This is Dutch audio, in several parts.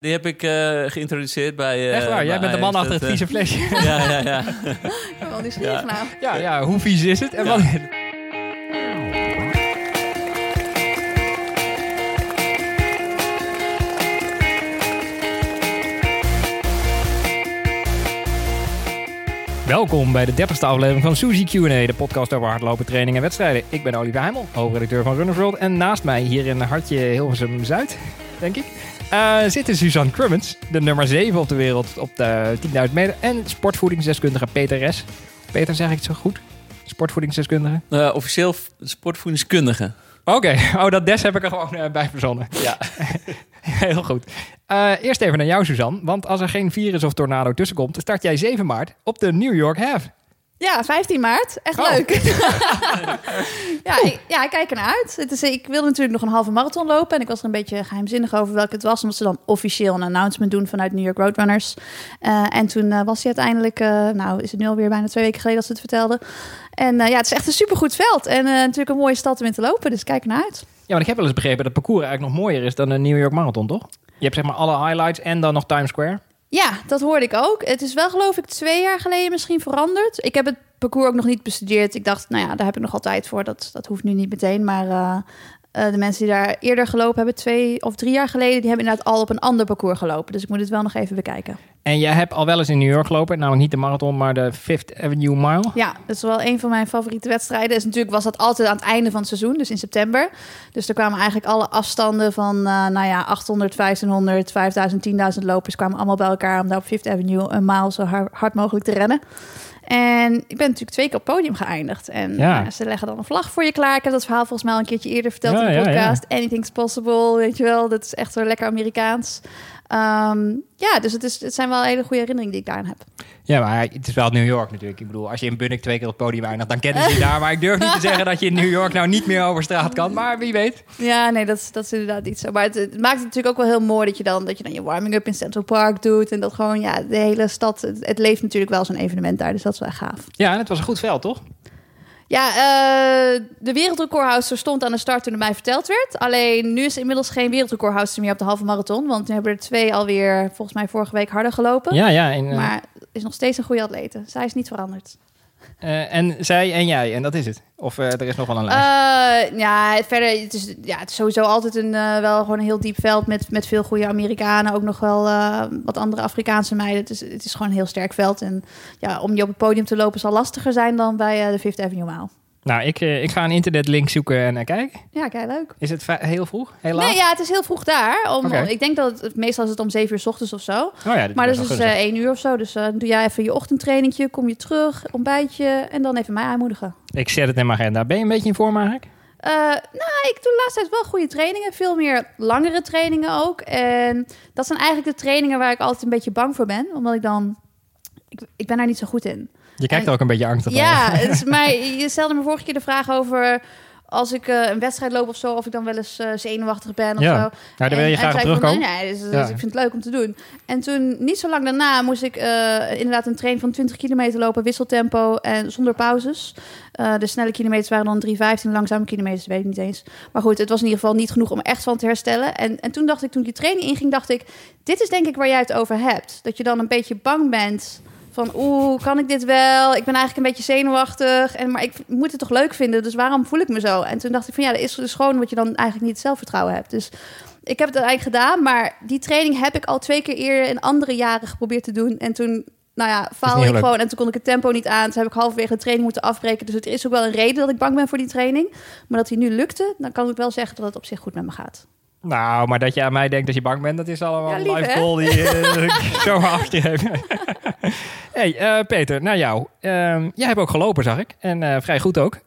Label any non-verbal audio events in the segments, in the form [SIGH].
Die heb ik eh, geïntroduceerd bij... eh, Echt waar, jij bent de man achter het vieze flesje. eh, [LAUGHS] Ja, ja, ja. Ik ben wel nieuwsgierig Ja. nou. ja, ja, hoe vies is het? En wat... Welkom bij de 30ste aflevering van Suzy Q&A, de podcast over hardlopen, training en wedstrijden. Ik ben Olivier Heimel, hoofdredacteur van Runners World. En naast mij, hier in Hartje Hilversum-Zuid, denk ik, eh, zit Suzanne Crummins, de nummer 7 op de wereld op de 10.000 meter. En sportvoedingsdeskundige Peter S. Peter, zeg ik het zo goed? Sportvoedingsdeskundige? Eh, officieel sportvoedingskundige. Oké, [LAUGHS] oh, dat des heb ik er gewoon eh, bij verzonnen. Ja. [LAUGHS] Heel goed. Eerst even naar jou, Suzanne. Want als er geen virus of tornado tussenkomt, start jij 7 maart op de New York Half. Ja, 15 maart. Echt Oh. leuk. [LAUGHS] ja, ik, ja, ik kijk ernaar uit. Het is, ik wilde natuurlijk nog een halve marathon lopen. En ik was er een beetje geheimzinnig over welke het was. Omdat ze dan officieel een announcement doen vanuit New York Roadrunners. Eh, en toen eh, was hij uiteindelijk... eh, nou, is het nu alweer bijna twee weken geleden dat ze het vertelden. En ja, het is echt een supergoed veld. En natuurlijk een mooie stad om in te lopen. Dus kijk ernaar uit. Ja, maar ik heb wel eens begrepen dat het parcours eigenlijk nog mooier is dan de New York Marathon, toch? Je hebt zeg maar alle highlights en dan nog Times Square. Ja, dat hoorde ik ook. Het is wel geloof ik twee jaar geleden misschien veranderd. Ik heb het parcours ook nog niet bestudeerd. Ik dacht, nou ja, daar heb ik nog altijd voor. Dat, dat hoeft nu niet meteen. Maar eh, eh, de mensen die daar eerder gelopen hebben, twee of drie jaar geleden... die hebben inderdaad al op een ander parcours gelopen. Dus ik moet het wel nog even bekijken. En jij hebt al wel eens in New York gelopen, namelijk niet de marathon, maar de Fifth Avenue Mile. Ja, dat is wel een van mijn favoriete wedstrijden. Dus natuurlijk was dat altijd aan het einde van het seizoen, dus in september. Dus er kwamen eigenlijk alle afstanden van, eh, nou ja, 800, 1500, 5000, 10.000 lopers... kwamen allemaal bij elkaar om daar op Fifth Avenue een maal zo har- hard mogelijk te rennen. En ik ben natuurlijk twee keer op het podium geëindigd. En Ja. ja, ze leggen dan een vlag voor je klaar. Ik heb dat verhaal volgens mij al een keertje eerder verteld Ja, in de ja. podcast. Anything's possible, weet je wel. Dat is echt zo lekker Amerikaans. Ehm, ja, dus het, is, het zijn wel hele goede herinneringen die ik daaraan heb. Ja, maar het is wel New York natuurlijk. Ik bedoel, als je in Bunnik twee keer op het podium eindigt, dan kennen ze je daar. Maar ik durf niet te zeggen dat je in New York nou niet meer over straat kan. Maar wie weet. Ja, nee, dat, is- dat is inderdaad niet zo. Maar het, het maakt het natuurlijk ook wel heel mooi dat je dan, dat je dan je warming-up in Central Park doet. En dat gewoon, ja, de hele stad, het, het leeft natuurlijk wel zo'n evenement daar. Dus dat is wel gaaf. Ja, en het was een goed veld, toch? Ja, eh, de wereldrecordhouster stond aan de start toen het mij verteld werd. Alleen nu is er inmiddels geen wereldrecordhouster meer op de halve marathon. Want nu hebben er twee alweer, volgens mij vorige week, harder gelopen. Ja, ja. En, eh, Maar is nog steeds een goede atlete. Zij is niet veranderd. Eh, en zij en jij, en dat is het. Of eh, er is nog wel een lijst. Eh, ja, verder, het is, ja, het is sowieso altijd een, wel gewoon een heel diep veld met, met veel goede Amerikanen. Ook nog wel wat andere Afrikaanse meiden. Het is, het is gewoon een heel sterk veld. En ja, om je op het podium te lopen zal lastiger zijn dan bij de Fifth Avenue Mile. Nou, ik, eh, ik ga een internetlink zoeken en uh, kijken. Ja, kijk, leuk. Is het heel vroeg? Heel laat? Nee, ja, het is heel vroeg daar. Om. Ik denk dat het, meestal is het om zeven uur s ochtends of zo. Oh ja, Maar is dat is dus eh, één uur of zo. Dus eh, doe jij even je ochtendtrainingje, kom je terug, ontbijtje en dan even mij aanmoedigen. Ik zet het in mijn agenda. Ben je een beetje in vorm eigenlijk? Eh, nou, ik doe de laatste tijd wel goede trainingen. Veel meer langere trainingen ook. En dat zijn eigenlijk de trainingen waar ik altijd een beetje bang voor ben. Omdat ik dan... Ik, ik ben daar niet zo goed in. Je kijkt er ook een beetje angstig. Ja, het is, [LAUGHS] je stelde me vorige keer de vraag over... Als ik eh, een wedstrijd loop of zo, of ik dan wel eens eh, zenuwachtig ben of Ja. zo. Nou, daar wil je En- graag van, terugkomen. Nee, nee, dus, dus Ja. ik vind het leuk om te doen. En toen, niet zo lang daarna, moest ik eh, inderdaad een train van 20 kilometer lopen, wisseltempo en zonder pauzes. De snelle kilometers waren dan 3,15, langzame kilometers weet ik niet eens. Maar goed, het was in ieder geval niet genoeg om echt van te herstellen. En, en toen dacht ik, toen ik die training inging, dacht ik, dit is denk ik waar jij het over hebt. Dat je dan een beetje bang bent van, oeh, kan ik dit wel? Ik ben eigenlijk een beetje zenuwachtig, en, maar ik moet het toch leuk vinden, dus waarom voel ik me zo? En toen dacht ik van, ja, dat is dus gewoon wat je dan eigenlijk niet zelfvertrouwen hebt. Dus ik heb het eigenlijk gedaan, maar die training heb ik al twee keer eerder in andere jaren geprobeerd te doen. En toen, nou ja, faalde ik leuk. gewoon en toen kon ik het tempo niet aan. Toen heb ik halverwege de training moeten afbreken. Dus het is ook wel een reden dat ik bang ben voor die training. Maar dat die nu lukte, dan kan ik wel zeggen dat het op zich goed met me gaat. Nou, maar dat je aan mij denkt dat je bang bent, dat is allemaal Ja, een lief, live goal die eh, ik [LAUGHS] zo afgeef. [LAUGHS] hey, eh, Peter, naar jou. Ehm, jij hebt ook gelopen, zag ik. En eh, vrij goed ook.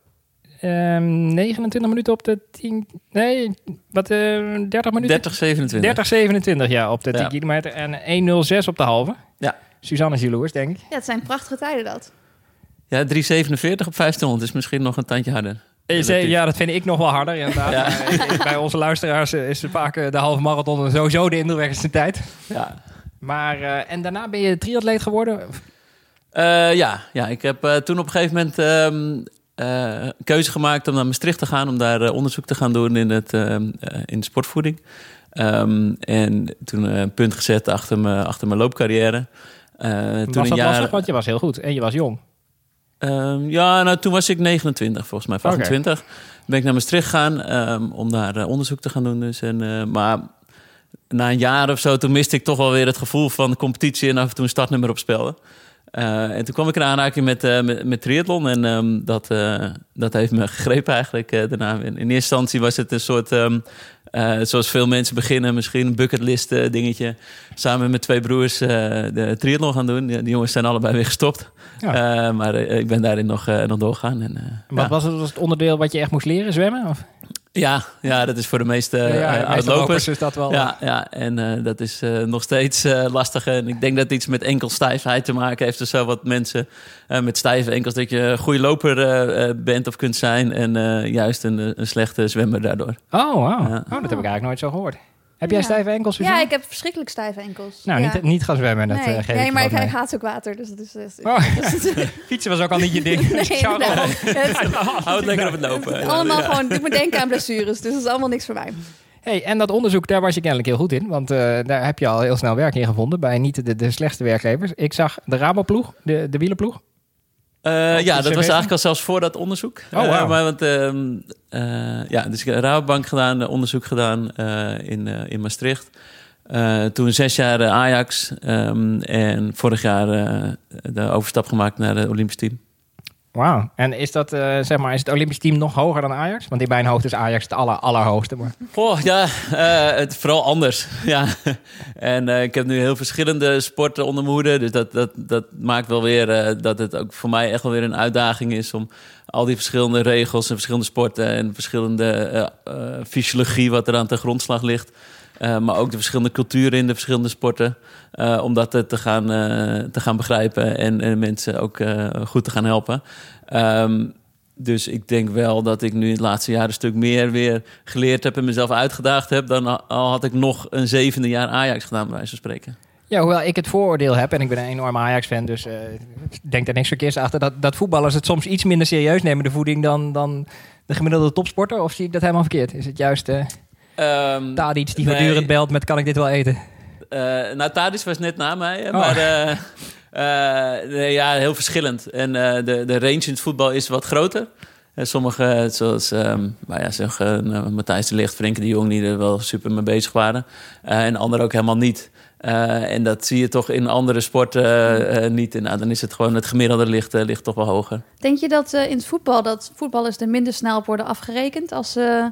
Ehm 29 minuten op de 10... Nee, wat? eh 30 minuten? 30, 27. 30, 27, ja, op de 10 Ja. kilometer. En 1.06 op de halve. Ja. Suzanne is jaloers, denk ik. Ja, het zijn prachtige tijden dat. Ja, 3,47 op 1500 is misschien nog een tandje harder. Relatief. Ja, dat vind ik nog wel harder, inderdaad. Ja. Bij onze luisteraars is het vaak eh, de halve marathon sowieso de indrukwekkendste tijd. Ja. Maar, eh, en daarna ben je triatleet geworden? Eh, ja, ja, ik heb toen op een gegeven moment ehm, een keuze gemaakt om naar Maastricht te gaan. Om daar onderzoek te gaan doen in, het, ehm, eh, in de sportvoeding. Ehm, en toen een punt gezet achter, me, achter mijn loopcarrière. Toen was een dat lastig? Want je was heel goed en je was jong. Ehm, ja, nou, toen was ik 29, volgens mij, 25. Ben ik naar Maastricht gegaan ehm, om daar eh, onderzoek te gaan doen. Dus. En, eh, maar na een jaar of zo, toen miste ik toch wel weer het gevoel van competitie en af en toe een startnummer op spelen. Eh, en toen kwam ik in aanraking met, eh, met, met triathlon en ehm, dat, dat heeft me gegrepen eigenlijk daarna. In, in eerste instantie was het een soort, eh, zoals veel mensen beginnen, misschien een bucketlist eh, dingetje. Samen met mijn twee broers eh, de triathlon gaan doen. Die, jongens zijn allebei weer gestopt. Ja. Eh, maar ik ben daarin nog, nog doorgaan. En, Wat ja. was, het, was het onderdeel wat je echt moest leren, zwemmen? Of? Ja, ja, dat is voor de meeste ja, uh, de meeste uitlopers. lopers is dat wel. Ja, ja, en eh, dat is eh, nog steeds eh, lastig. En ik denk dat het iets met enkelstijfheid te maken heeft. of zo wat mensen eh, met stijve enkels... dat je een goede loper eh, eh, bent of kunt zijn... en eh, juist een, een slechte zwemmer daardoor. Oh, wow. Oh, dat heb ik eigenlijk nooit zo gehoord. Heb jij Ja. stijve enkels? Suzanne? Ja, ik heb verschrikkelijk stijve enkels. Nou, ja. niet, niet gaan zwemmen, dat nee, eh, geef nee maar ik, ik [LAUGHS] haat ook water. Dus dat is, dat is- Oh, is- [LAUGHS] [LAUGHS] fietsen was ook al niet je ding. nee, Ik het Houd het lekker op het lopen. is allemaal gewoon, dit moet denken aan blessures. Dus dat is allemaal niks voor mij. Hey, en dat onderzoek, daar was je kennelijk heel goed in. Want eh, daar heb je al heel snel werk in gevonden bij niet de, de slechtste werkgevers. Ik zag de Raboploeg, de, de wielenploeg. Eh, ja, dat was eigenlijk al zelfs voor dat onderzoek. Oh. Eh, maar want, ehm, eh, ja, dus ik heb Rabobank gedaan, onderzoek gedaan in, in Maastricht. Toen zes jaar Ajax ehm, en vorig jaar de overstap gemaakt naar het Olympisch team. Wauw. En is dat, eh, zeg maar, is het Olympisch team nog hoger dan Ajax? Want in mijn hoofd is Ajax het aller, allerhoogste. Maar... Goh, ja, eh, het vooral anders. [LAUGHS] ja. En eh, ik heb nu heel verschillende sporten onder mijn. Dus dat, dat, dat maakt wel weer dat het ook voor mij echt wel weer een uitdaging is om al die verschillende regels en verschillende sporten en verschillende fysiologie wat er aan ten grondslag ligt. Eh, maar ook de verschillende culturen in de verschillende sporten. eh, om dat eh, te gaan, te gaan begrijpen en, en mensen ook goed te gaan helpen. Ehm, dus ik denk wel dat ik nu in het laatste jaar een stuk meer weer geleerd heb en mezelf uitgedaagd heb. dan al- had ik nog een zevende jaar Ajax gedaan, bij wijze spreken. Ja, hoewel ik het vooroordeel heb, en ik ben een enorme Ajax-fan, dus ik denk daar niks verkeers achter, dat, dat voetballers het soms iets minder serieus nemen, de voeding, dan, dan de gemiddelde topsporter. Of zie ik dat helemaal verkeerd? Is het juist Ehm, Tadic die nee. voortdurend belt met kan ik dit wel eten? Eh, nou, Tadis was net na mij, Oh. maar eh, eh, nee, ja, heel verschillend. En eh, de, de range in het voetbal is wat groter. Sommige, zoals ehm nou ja, zeg, nou, Matthijs de Ligt, Frenkie de Jong, die er wel super mee bezig waren. Eh, en anderen ook helemaal niet. Eh, en dat zie je toch in andere sporten niet. En, nou, dan is het gewoon het gemiddelde ligt, ligt toch wel hoger. Denk je dat eh, in het voetbal dat voetballers er minder snel op worden afgerekend als, eh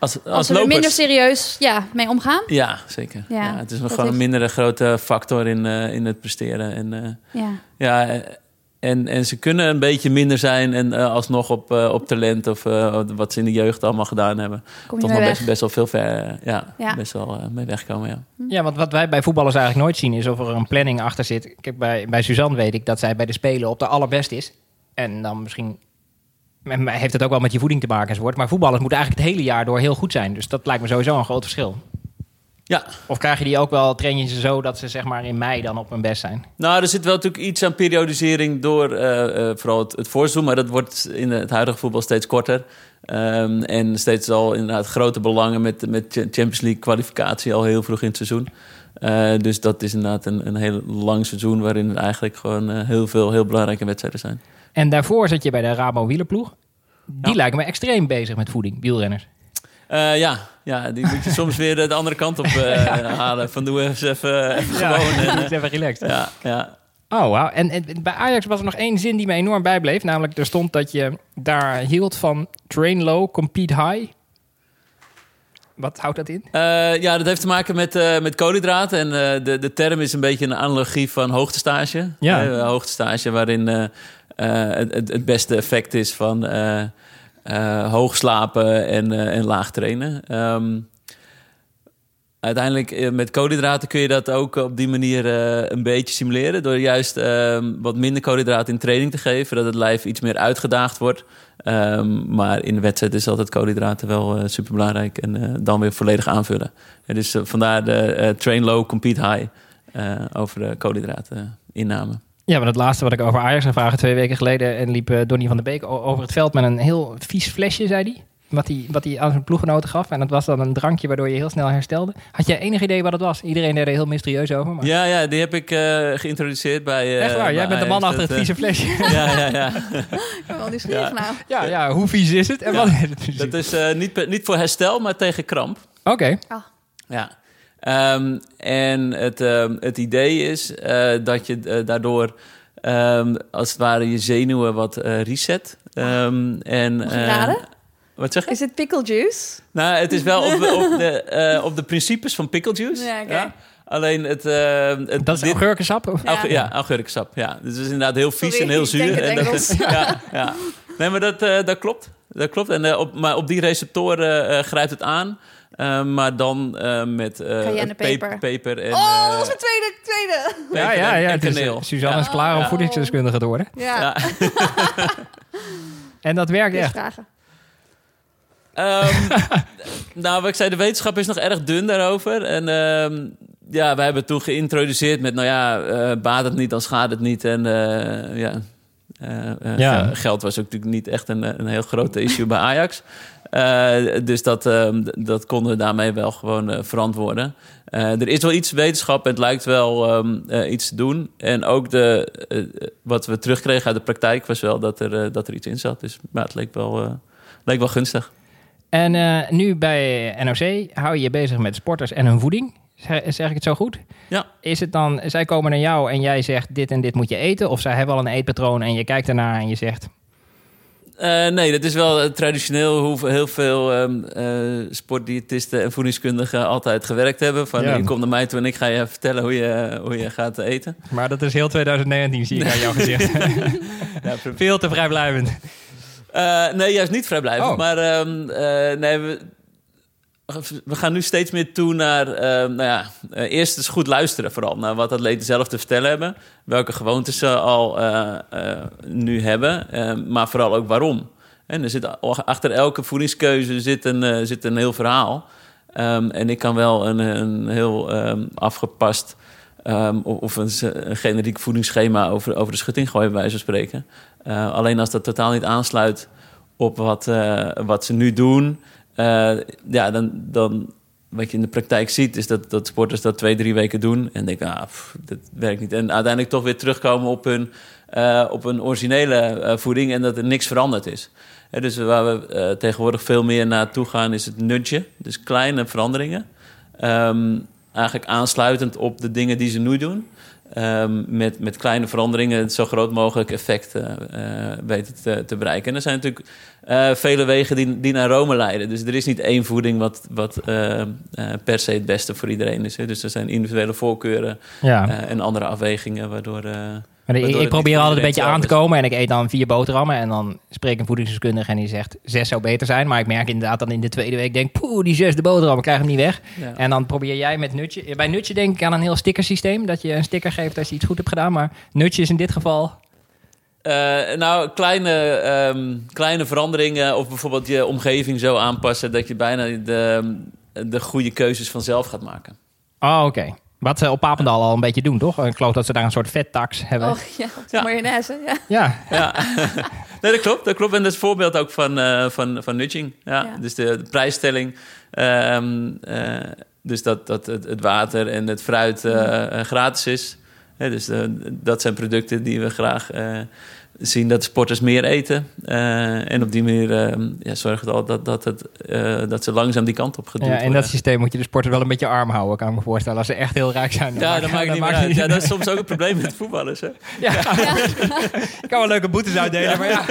Als, als, als ze er lopers. minder serieus ja, mee omgaan? Ja, zeker. Ja, Ja, het is nog gewoon een mindere grote factor in, eh, in het presteren. En, eh, Ja. Ja, en, en ze kunnen een beetje minder zijn en eh, alsnog op, op talent of wat ze in de jeugd allemaal gedaan hebben. Kom Toch nog best, best wel veel ver, ja, Ja. best wel mee wegkomen. Ja. Ja, want wat wij bij voetballers eigenlijk nooit zien is of er een planning achter zit. Kijk, bij, bij Suzanne weet ik dat zij bij de Spelen op de allerbest is. En dan misschien en heeft het ook wel met je voeding te maken enzovoort. Maar voetballers moeten eigenlijk het hele jaar door heel goed zijn. Dus dat lijkt me sowieso een groot verschil. ja, Of krijg je die ook wel, train je ze zo dat ze zeg maar in mei dan op hun best zijn? nou, er zit wel natuurlijk iets aan periodisering door eh, eh, vooral het, het voorseizoen, maar dat wordt in het huidige voetbal steeds korter. Ehm, en steeds al inderdaad grote belangen met, met Champions League kwalificatie al heel vroeg in het seizoen. Eh, dus dat is inderdaad een, een heel lang seizoen waarin eigenlijk gewoon heel veel heel belangrijke wedstrijden zijn. En daarvoor zat je bij de Rabo wielerploeg. Die Ja. lijken me extreem bezig met voeding, wielrenners. Eh, ja. ja, die moet je [LAUGHS] soms weer de andere kant op eh, [LAUGHS] halen. Van doe eens even, even gewoon. En, [LAUGHS] eh, even relaxed. ja, ja. Oh, wauw. En, en bij Ajax was er nog één zin die me enorm bijbleef. Namelijk, er stond dat je daar hield van train low, compete high. Wat houdt dat in? Ja, dat heeft te maken met, eh, met koolhydraten. En de, de term is een beetje een analogie van hoogtestage. Ja. Hoogtestage waarin het, het- het beste effect is van eh, eh, hoog slapen en, eh, laag trainen. Ehm, uiteindelijk eh, met koolhydraten kun je dat ook op die manier eh, een beetje simuleren. Door juist ehm, wat minder koolhydraten in training te geven. Dat het lijf iets meer uitgedaagd wordt. Ehm, maar in de wedstrijd is altijd koolhydraten wel eh super belangrijk. En eh, dan weer volledig aanvullen. En dus eh, vandaar de eh, train low, compete high. eh, over de koolhydraten inname. Ja, maar het laatste wat ik over Ajax zou vragen twee weken geleden... en liep eh, Donny van der Beek over het veld met een heel vies flesje, zei hij. wat hij, wat hij aan zijn ploeggenoten gaf. En dat was dan een drankje waardoor je heel snel herstelde. Had jij enig idee wat het was? Iedereen deed er heel mysterieus over. Maar... Ja, ja, die heb ik eh, geïntroduceerd bij... eh, Echt waar, bij jij bent de man achter het Dat, vieze flesje. [LAUGHS] Ja, ja, ja. Ik ben wel nieuwsgierig nou. ja, ja, hoe vies is het? En Ja, wat is het precies? Dat is eh, niet, niet voor herstel, maar tegen kramp. Oké, Ja. Ehm, en het, ehm, het idee is eh, dat je eh, daardoor ehm, als het ware je zenuwen wat eh, reset. Ehm, en, eh? Wat zeg je? Is het pickle juice? Nou, het is wel op, de- op, de, [LAUGHS] eh, op de principes van pickle juice. Ja. Alleen het... het dat is dit- augurkensap? Ja. Ja, augurkensap. Ja. Dus het is inderdaad heel vies Sorry, en heel zuur. denk het en dat is, ja, ja. Nee, maar dat, eh, dat klopt. Dat klopt. En, eh, op, maar op die receptoren eh, grijpt het aan. Eh, maar dan eh, met eh Cayennepeper. peper en, oh, eh, dat was mijn tweede, tweede. peper Ja, ja, en- ja. en het is, kaneel. Suzanne Ja. is klaar om voedingsdeskundige te worden. Ja, Ja. [LAUGHS] En dat werkt echt. vragen. Ehm, [LAUGHS] nou, wat ik zei, de wetenschap is nog erg dun daarover. En ehm, ja, wij hebben het toen geïntroduceerd met, nou ja, eh, baat het niet, dan schaadt het niet. En eh, ja, eh, eh, Ja. ge- geld was ook natuurlijk niet echt een, een heel grote issue bij Ajax. Eh, dus dat, ehm, dat konden we daarmee wel gewoon verantwoorden. Er is wel iets wetenschap en het lijkt wel ehm, eh, iets te doen. En ook de, wat we terugkregen uit de praktijk was wel dat er, dat er iets in zat. Dus maar het leek wel, leek wel gunstig. En nu bij NOC hou je je bezig met sporters en hun voeding. Zeg, ik het zo goed? Ja. Is het dan, zij komen naar jou en jij zegt dit en dit moet je eten? Of zij hebben al een eetpatroon en je kijkt ernaar en je zegt... Eh, nee, dat is wel eh, traditioneel hoe heel veel ehm, eh, sportdiëtisten en voedingskundigen altijd gewerkt hebben. Van Ja. je komt naar mij toe en ik ga je vertellen hoe je, hoe je gaat eten. Maar dat is heel 2019, zie ik aan jouw gezicht. [LAUGHS] Ja, Veel te vrijblijvend. Nee, juist niet vrijblijvend. Oh. Maar ehm, eh, nee, we, we gaan nu steeds meer toe naar... ehm, nou ja, eh, eerst eens goed luisteren vooral naar wat atleten zelf te vertellen hebben. Welke gewoontes ze al eh, eh, nu hebben. eh, maar vooral ook waarom. En er zit achter elke voedingskeuze zit een, eh, zit een heel verhaal. Ehm, en ik kan wel een, een heel ehm, afgepast... ehm, of een, een generiek voedingsschema over, over de schutting gooien, bij wijze van spreken. Eh, alleen als dat totaal niet aansluit op wat, eh, wat ze nu doen, eh, ja, dan, dan wat je in de praktijk ziet, is dat, dat sporters dat twee, drie weken doen en denken, ah, dat werkt niet. En uiteindelijk toch weer terugkomen op hun, eh, op hun originele eh, voeding en dat er niks veranderd is. Dus waar we tegenwoordig veel meer naartoe gaan, is het nudgen. Dus kleine veranderingen. Ehm, eigenlijk aansluitend op de dingen die ze nu doen. Ehm, met, met kleine veranderingen het zo groot mogelijk effect eh, eh, weten te, te bereiken. En er zijn natuurlijk eh, vele wegen die, die naar Rome leiden. Dus er is niet één voeding wat, wat eh, eh, per se het beste voor iedereen is. Hè. Dus er zijn individuele voorkeuren Ja. en andere afwegingen waardoor... Maar ik, probeer altijd een beetje aan te komen en ik eet dan vier boterhammen en dan spreek een voedingsdeskundige en die zegt zes zou beter zijn. Maar ik merk inderdaad dan in de tweede week denk, poeh, die zesde boterham, ik krijg hem niet weg. Ja. En dan probeer jij met Nutje, bij Nutje denk ik aan een heel stickersysteem, dat je een sticker geeft als je iets goed hebt gedaan. Maar Nutje is in dit geval, Eh, nou, kleine, ehm, kleine veranderingen of bijvoorbeeld je omgeving zo aanpassen dat je bijna de, de goede keuzes vanzelf gaat maken. oh oké. Wat ze op Papendal al een beetje doen, toch? Ik geloof dat ze daar een soort vettax hebben. Oh ja, Ja. mayonaise. Ja. Ja, Ja, [LAUGHS] nee, dat klopt. Dat klopt. En dat is een voorbeeld ook van, eh, van, van nudging. Ja. Ja. Dus de, de prijsstelling. ehm, eh, dus dat, dat het, het water en het fruit eh, gratis is. Hè, dus dat zijn producten die we graag eh, zien dat sporters meer eten. Eh, en op die manier eh, ja, zorgen we al dat, dat, het, eh, dat ze langzaam die kant op geduwd ja in worden. dat systeem moet je de sporter wel een beetje arm houden, kan ik me voorstellen. Als ze echt heel rijk zijn. dan ja, maakt dan niet meer maakt uit. het Ja, dat is soms ook een probleem met voetballers. Hè? Ja. Ik [LAUGHS] kan wel leuke boetes uitdelen, maar ja.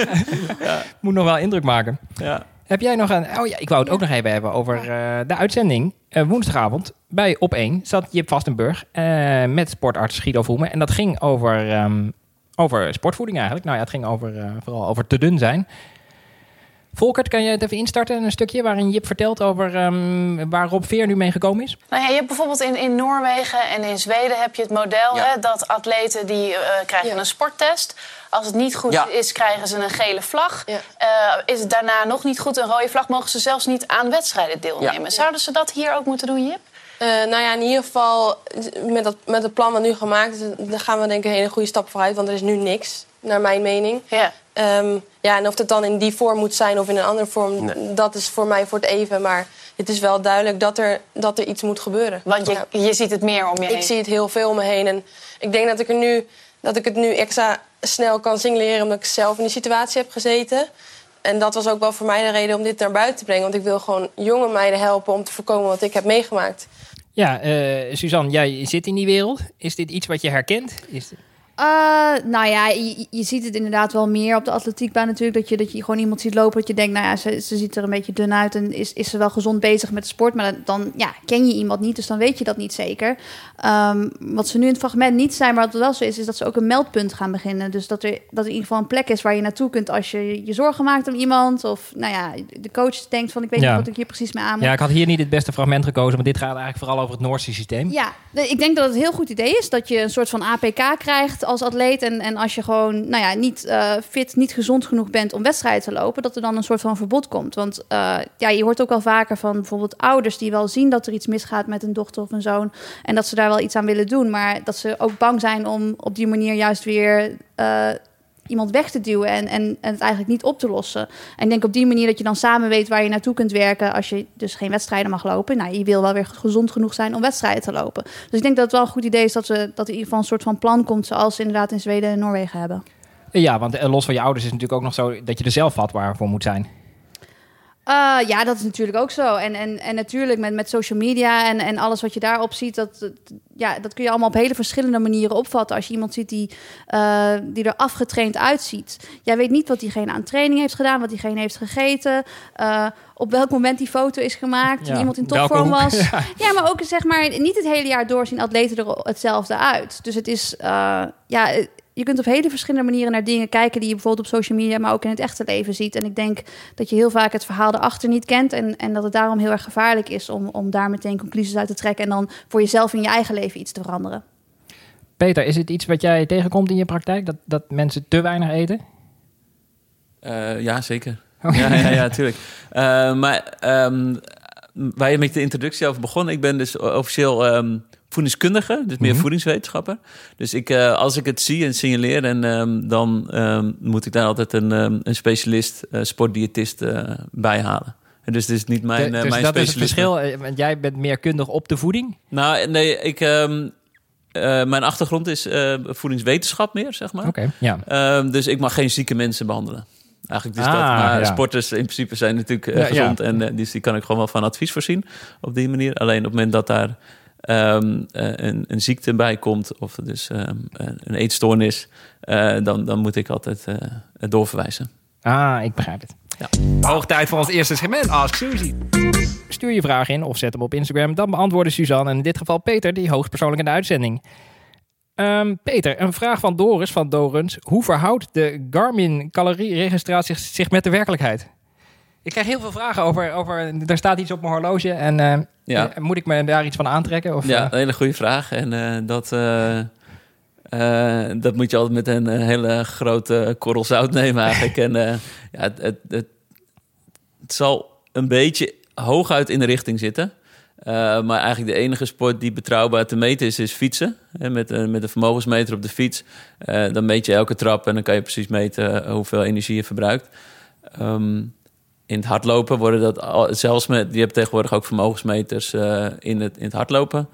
Moet nog wel indruk maken. Ja. Heb jij nog een... Oh ja, ik wou het ook nog even hebben over de uitzending. Woensdagavond bij Op1 zat Jip Vastenburg met sportarts Guido Vroemen. En dat ging over, ehm, over sportvoeding eigenlijk. Nou ja, het ging over, eh, vooral over te dun zijn. Volkert, kan je het even instarten? Een stukje waarin Jip vertelt over ehm, waar Rob Veer nu mee gekomen is? Nou ja, je hebt bijvoorbeeld in, in Noorwegen en in Zweden heb je het model Ja. hè, dat atleten die eh, krijgen Ja. een sporttest. Als het niet goed Ja. is, krijgen ze een gele vlag. Ja. Eh, is het daarna nog niet goed, een rode vlag, mogen ze zelfs niet aan wedstrijden deelnemen. Ja. Zouden ze dat hier ook moeten doen, Jip? Eh, nou ja, in ieder geval met, dat, met het plan wat nu gemaakt is, daar gaan we denk ik een hele goede stap vooruit. Want er is nu niks, naar mijn mening. Ja. Ehm, ja, en of het dan in die vorm moet zijn of in een andere vorm, dat is voor mij voor het even. Maar het is wel duidelijk dat er, dat er iets moet gebeuren. Want je, Ja. je ziet het meer om je heen. Ik zie het heel veel om me heen. En ik denk dat ik, er nu, dat ik het nu extra snel kan signaleren... omdat ik zelf in die situatie heb gezeten. En dat was ook wel voor mij de reden om dit naar buiten te brengen. Want ik wil gewoon jonge meiden helpen om te voorkomen wat ik heb meegemaakt. Ja, eh, Suzanne, jij zit in die wereld. Is dit iets wat je herkent? Is Eh, nou ja, je, je ziet het inderdaad wel meer op de atletiekbaan natuurlijk. Dat je, dat je gewoon iemand ziet lopen dat je denkt, nou ja, ze, ze ziet er een beetje dun uit en is, is ze wel gezond bezig met de sport. Maar dan, dan ja, ken je iemand niet, dus dan weet je dat niet zeker. Ehm, wat ze nu in het fragment niet zijn, maar wat wel zo is, is dat ze ook een meldpunt gaan beginnen. Dus dat er, dat er in ieder geval een plek is waar je naartoe kunt als je je zorgen maakt om iemand. Of nou ja, de coach denkt van, ik weet Ja. niet wat ik hier precies mee aan moet. ja, ik had hier niet het beste fragment gekozen, maar dit gaat eigenlijk vooral over het Noorse systeem. Ja, ik denk dat het een heel goed idee is dat je een soort van APK krijgt als atleet. En, en als je gewoon nou ja, niet eh, fit, niet gezond genoeg bent om wedstrijden te lopen, dat er dan een soort van verbod komt. Want eh, ja, je hoort ook wel vaker van bijvoorbeeld ouders die wel zien dat er iets misgaat met een dochter of een zoon. En dat ze daar wel iets aan willen doen. Maar dat ze ook bang zijn om op die manier juist weer. eh, iemand weg te duwen en, en, en het eigenlijk niet op te lossen. En ik denk op die manier dat je dan samen weet waar je naartoe kunt werken als je dus geen wedstrijden mag lopen. Nou, je wil wel weer gezond genoeg zijn om wedstrijden te lopen. Dus ik denk dat het wel een goed idee is dat, we, dat er in ieder geval een soort van plan komt zoals ze inderdaad in Zweden en Noorwegen hebben. Ja, want eh, los van je ouders is het natuurlijk ook nog zo dat je er zelf vatbaar voor moet zijn. Uh, ja, dat is natuurlijk ook zo. En, en, en natuurlijk met, met social media en, en alles wat je daarop ziet, dat, dat- ja, dat kun je allemaal op hele verschillende manieren opvatten. Als je iemand ziet die, uh, die er afgetraind uitziet. Jij weet niet wat diegene aan training heeft gedaan, wat diegene heeft gegeten, uh, op welk moment die foto is gemaakt, Ja, iemand in topvorm was. [LAUGHS] Ja. Ja. maar ook zeg maar niet het hele jaar door zien atleten er hetzelfde uit. Dus het is, ja, je kunt op hele verschillende manieren naar dingen kijken die je bijvoorbeeld op social media, maar ook in het echte leven ziet. En ik denk dat je heel vaak het verhaal erachter niet kent en, en dat het daarom heel erg gevaarlijk is om, om daar meteen conclusies uit te trekken en dan voor jezelf in je eigen leven iets te veranderen. Peter, is het iets wat jij tegenkomt in je praktijk? Dat, dat mensen te weinig eten? Uh, ja, zeker. Okay. Ja, ja, ja, tuurlijk. Uh, maar um, waar je met de introductie over begon, ik ben dus officieel um, voedingskundige, dus meer mm-hmm. voedingswetenschapper. Dus ik, uh, als ik het zie en signaleer, en, um, dan moet ik daar altijd een, een specialist, uh, sportdiëtist bij halen. En dus het is niet mijn, dus mijn dat is het verschil, eh, want jij bent meer kundig op de voeding? Nou, nee, ik... Uh, mijn achtergrond is uh, voedingswetenschap meer, zeg maar. Oké, okay, ja. Dus ik mag geen zieke mensen behandelen. Eigenlijk dus Ah, dat. Maar ja. sporters in principe zijn natuurlijk Ja, gezond. ja. En dus die kan ik gewoon wel van advies voorzien op die manier. Alleen op het moment dat daar um, een, een, ziekte bij komt... of dus um, een eetstoornis... Uh, dan, dan moet ik altijd doorverwijzen. Ah, ik begrijp het. Ja. Hoog tijd voor ons eerste segment, Ask Suzy. Stuur je vraag in of zet hem op Instagram. Dan beantwoorden Suzanne en in dit geval Peter, die hoogstpersoonlijk in de uitzending. Um, Peter, een vraag van Doris van Dorens. Hoe verhoudt de Garmin calorieregistratie zich met de werkelijkheid? Ik krijg heel veel vragen over, over er staat iets op mijn horloge en uh, ja. moet ik me daar iets van aantrekken? Of, ja, een hele goede vraag. En uh, dat, uh, dat moet je altijd met een hele grote korrel zout nemen eigenlijk. en [LAUGHS] ja, het, het, het, het zal een beetje hooguit in de richting zitten. Maar eigenlijk de enige sport die betrouwbaar te meten is, is fietsen. En met, een, met een vermogensmeter op de fiets. Dan meet je elke trap en dan kan je precies meten hoeveel energie je verbruikt. Um, in het hardlopen worden dat al, zelfs met, die hebben tegenwoordig ook vermogensmeters uh, in, het, in het hardlopen.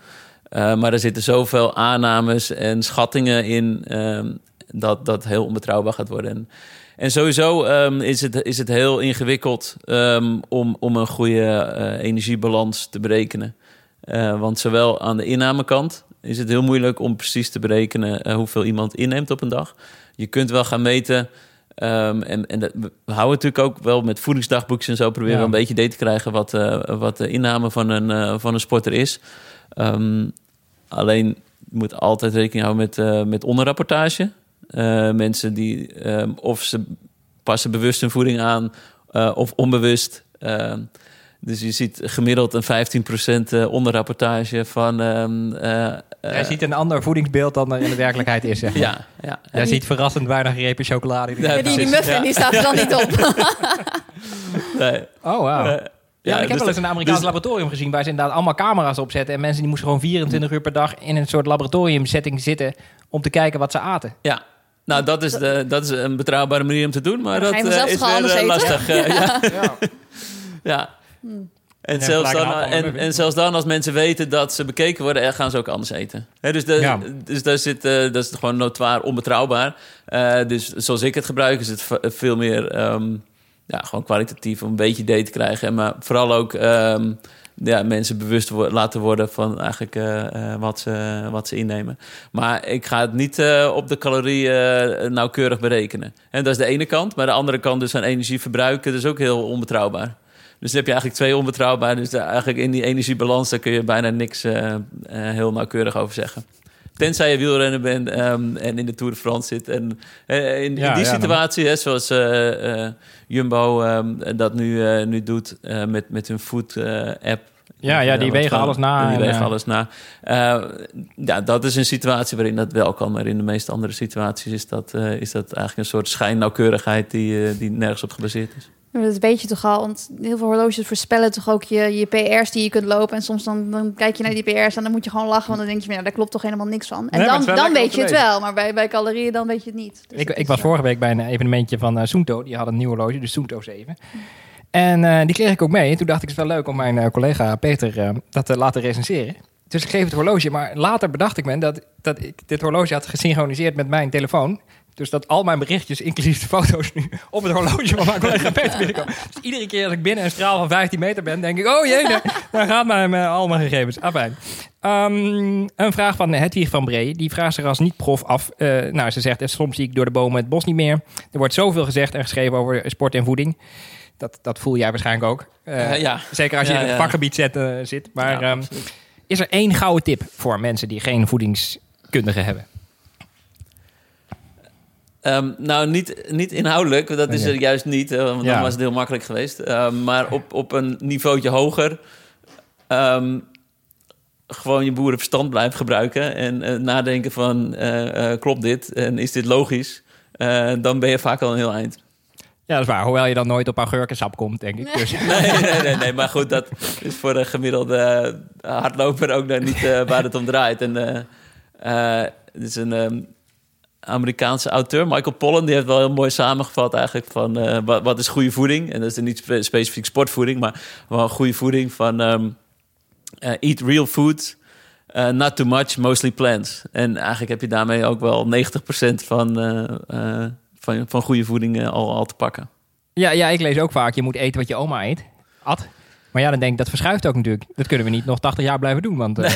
maar er zitten zoveel aannames en schattingen in um, dat dat heel onbetrouwbaar gaat worden. En, sowieso um, is, het, is het heel ingewikkeld um, om, om een goede uh, energiebalans te berekenen. Want zowel aan de innamekant is het heel moeilijk om precies te berekenen hoeveel iemand inneemt op een dag. Je kunt wel gaan meten. Um, en en dat, we houden natuurlijk ook wel met voedingsdagboekjes en zo proberen ja. we een beetje idee te krijgen wat, uh, wat de inname van een, uh, van een sporter is. Um, alleen je moet altijd rekening houden met, uh, met onderrapportage. Mensen die um, of ze passen bewust hun voeding aan of onbewust. Dus je ziet gemiddeld een 15% onderrapportage van. Um, Jij ziet een ander voedingsbeeld dan er in de werkelijkheid is. Zeg [LAUGHS] maar. Ja, ja. Jij die... ziet verrassend weinig repen chocolade. Ja, die, die muffin ja. die staat er dan niet op. [LAUGHS] nee. Oh, wow. Ja, ik heb dus wel eens een Amerikaans dus- laboratorium gezien waar ze inderdaad allemaal camera's opzetten. En mensen die moesten gewoon 24 uur per dag in een soort laboratoriumsetting zitten om te kijken wat ze aten. Ja. Nou, dat is, de, dat is een betrouwbare manier om te doen, maar dat eh, is weer eh, eten? lastig. eh, [LAUGHS] ja. Ja. ja. En, zelfs dan, en zelfs dan, als mensen weten dat ze bekeken worden, eh, gaan ze ook anders eten. Dus de, Ja. dus daar zit, eh, dat is gewoon notoir onbetrouwbaar. Eh, dus zoals ik het gebruik, is het veel meer ehm, ja, gewoon kwalitatief om een beetje idee te krijgen. En maar vooral ook ehm, ja, mensen bewust wo- laten worden van eigenlijk wat, ze, wat ze innemen. Maar ik ga het niet op de calorieën nauwkeurig berekenen. En dat is de ene kant. Maar de andere kant dus aan energieverbruik, dat is ook heel onbetrouwbaar. Dus dan heb je eigenlijk twee onbetrouwbaar. Dus eigenlijk in die energiebalans, daar kun je bijna niks eh, eh, heel nauwkeurig over zeggen. Tenzij je wielrenner bent ehm, en in de Tour de France zit. En eh, in, die ja, situatie, hè, zoals Jumbo ehm, dat nu, nu doet met, met hun food-app. Ja, ja, die wegen alles na Die en, wegen alles na. Ja, dat is een situatie waarin dat wel kan. Maar in de meeste andere situaties is dat, is dat eigenlijk een soort schijnnauwkeurigheid die, die nergens op gebaseerd is. Dat weet je toch al, want heel veel horloges voorspellen toch ook je, je PR's die je kunt lopen. En soms dan, dan kijk je naar die PR's en dan moet je gewoon lachen, want dan denk je, van, ja, daar klopt toch helemaal niks van. En Nee, dan, dan weet je het wel, maar bij, bij calorieën dan weet je het niet. Dus Ik, ik was vorige week bij een evenementje van eh Soento. Die had een nieuw horloge, de Soento 7. En eh, die kreeg ik ook mee. En toen dacht ik, het is wel leuk om mijn eh, collega Peter eh, dat te laten recenseren. Dus ik geef het horloge. Maar later bedacht ik me dat, dat ik dit horloge had gesynchroniseerd met mijn telefoon. Dus dat al mijn berichtjes, inclusief de foto's nu, op het horloge van mijn collega Peter binnenkomen. Dus iedere keer als ik binnen een straal van 15 meter ben, denk ik, oh jee, daar, daar gaat mijn, mijn, al mijn gegevens. Afijn. Ehm, een vraag van Hedwig van Bree. Die vraagt zich als niet-prof af. Eh, nou, ze zegt, "En soms zie ik door de bomen het bos niet meer. Er wordt zoveel gezegd en geschreven over sport en voeding. Dat, dat voel jij waarschijnlijk ook. Eh, Eh, ja. Zeker als je Ja, in het vakgebied zet, eh, zit. Maar ehm, is er één gouden tip voor mensen die geen voedingskundige hebben? Ehm, nou, niet, niet inhoudelijk, want dat is er juist niet, eh, want Ja. dan was het heel makkelijk geweest. Ehm, maar op, op een niveautje hoger, ehm, gewoon je boerenverstand blijven gebruiken en eh, nadenken van, eh, klopt dit en is dit logisch? Dan ben je vaak al een heel eind. Ja, dat is waar. Hoewel je dan nooit op augurkensap komt, denk ik. Dus, [LAUGHS] Nee, nee, nee, nee, maar goed, dat is voor een gemiddelde hardloper ook daar niet waar het om draait. En het is een Amerikaanse auteur, Michael Pollan, die heeft wel heel mooi samengevat eigenlijk van eh, wat, is goede voeding. En dat is niet spe- specifiek sportvoeding, maar wel goede voeding van ehm, eh, eat real food. eh, not too much, mostly plants. En eigenlijk heb je daarmee ook wel 90% van, van, van goede voeding al, al te pakken. ja, ja, ik lees ook vaak, je moet eten wat je oma eet. At. Maar ja, dan denk ik, dat verschuift ook natuurlijk. Dat kunnen we niet nog 80 jaar blijven doen. Want, eh,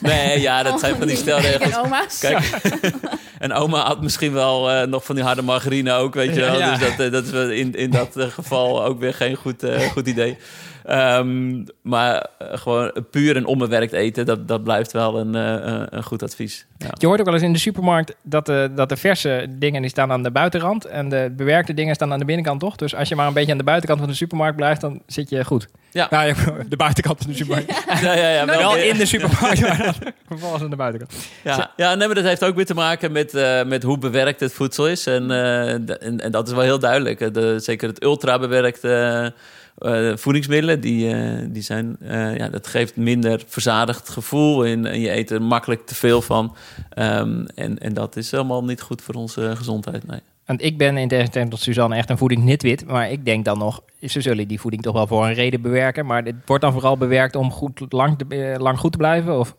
Nee, [LAUGHS] ja, dat zijn van die stelregels. En oma's. Kijk, [LAUGHS] en oma had misschien wel eh, nog van die harde margarine ook, weet je wel. Ja. Dus dat, eh, dat is wel in, in dat geval ook weer geen goed, eh, goed idee. Ehm, maar eh, gewoon puur en onbewerkt eten, dat, dat blijft wel een, eh, eh, een goed advies. Ja. je hoort ook wel eens in de supermarkt dat de, dat de verse dingen die staan aan de buitenrand. En de bewerkte dingen staan aan de binnenkant, toch? Dus als je maar een beetje aan de buitenkant van de supermarkt blijft, dan zit je goed. Ja. Nou, ja, [LAUGHS] de buitenkant van de supermarkt. Ja, ja, ja, Wel in de supermarkt, maar vervolgens aan de buitenkant. Ja, ja nee, maar dat heeft ook weer te maken met, eh, met hoe bewerkt het voedsel is. En, eh, en, en dat is wel heel duidelijk. Eh, De, zeker het ultra bewerkte eh, voedingsmiddelen, die, eh, die zijn, eh, ja, dat geeft minder verzadigd gevoel. En, en je eet er makkelijk te veel van. Ehm, en, en dat is helemaal niet goed voor onze gezondheid. Nee. Want ik ben in tegenstelling tot Suzanne echt een voedingsnitwit. Maar ik denk dan nog, ze zullen die voeding toch wel voor een reden bewerken. Maar dit wordt dan vooral bewerkt om goed, lang, te, lang goed te blijven? Of?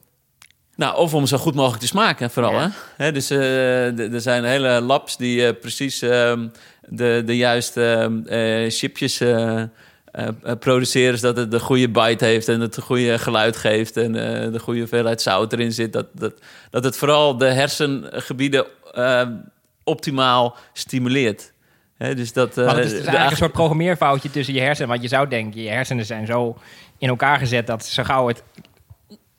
Nou, of om zo goed mogelijk te smaken, vooral. Ja. Hè? Dus er zijn hele labs die precies ehm, de, de juiste ehm, eh, chipjes eh, eh, produceren... zodat het de goede bite heeft en het goede geluid geeft... en eh, de goede hoeveelheid zout erin zit. Dat, dat, dat het vooral de hersengebieden optimaal stimuleert. Hè, dus dat, Maar is dus eigenlijk een soort programmeerfoutje tussen je hersenen. Want je zou denken, je hersenen zijn zo in elkaar gezet... dat zo gauw het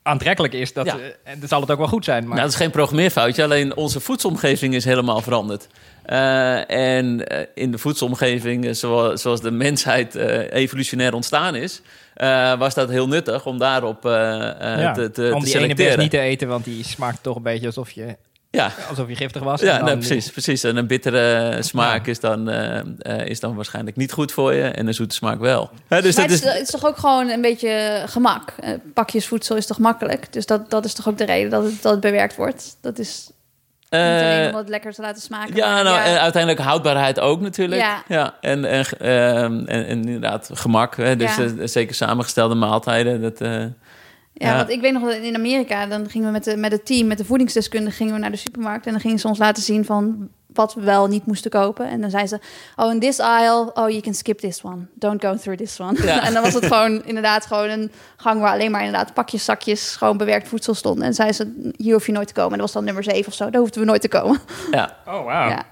aantrekkelijk is, dat, Ja. en dan zal het ook wel goed zijn. Maar Nou, dat is geen programmeerfoutje, alleen onze voedselomgeving is helemaal veranderd. Eh, en eh, in de voedselomgeving, eh, zoals, zoals de mensheid eh, evolutionair ontstaan is, eh, was dat heel nuttig om daarop eh, eh, ja, te, te, om te die ene niet te eten, want die smaakt toch een beetje alsof je... Ja, Alsof je giftig was. en ja precies, precies. En een bittere smaak is, dan, is dan waarschijnlijk niet goed voor je. En een zoete smaak wel. Hè, dus maar dat het, is, het is toch ook gewoon een beetje gemak. Pakjesvoedsel is toch makkelijk? Dus dat, dat is toch ook de reden dat het, dat het bewerkt wordt? Dat is niet alleen eh, om het lekker te laten smaken. Ja, nou, en uiteindelijk houdbaarheid ook natuurlijk. Ja. En, en, ehm, en, en inderdaad gemak. Hè? Dus Ja. eh, zeker samengestelde maaltijden. Dat, eh, Ja, Ja. want ik weet nog dat in Amerika, dan gingen we met, de, met het team, met de voedingsdeskundige, gingen we naar de supermarkt en dan gingen ze ons laten zien van wat we wel niet moesten kopen. En dan zei ze, oh, in this aisle, oh, you can skip this one. Don't go through this one. Ja. [LAUGHS] en dan was het gewoon inderdaad gewoon een gang waar alleen maar inderdaad pakjes, zakjes, gewoon bewerkt voedsel stonden. En zei ze, hier hoef je nooit te komen. En dat was dan nummer 7 of zo, daar hoefden we nooit te komen. ja. [LAUGHS] Oh, wauw. Ja.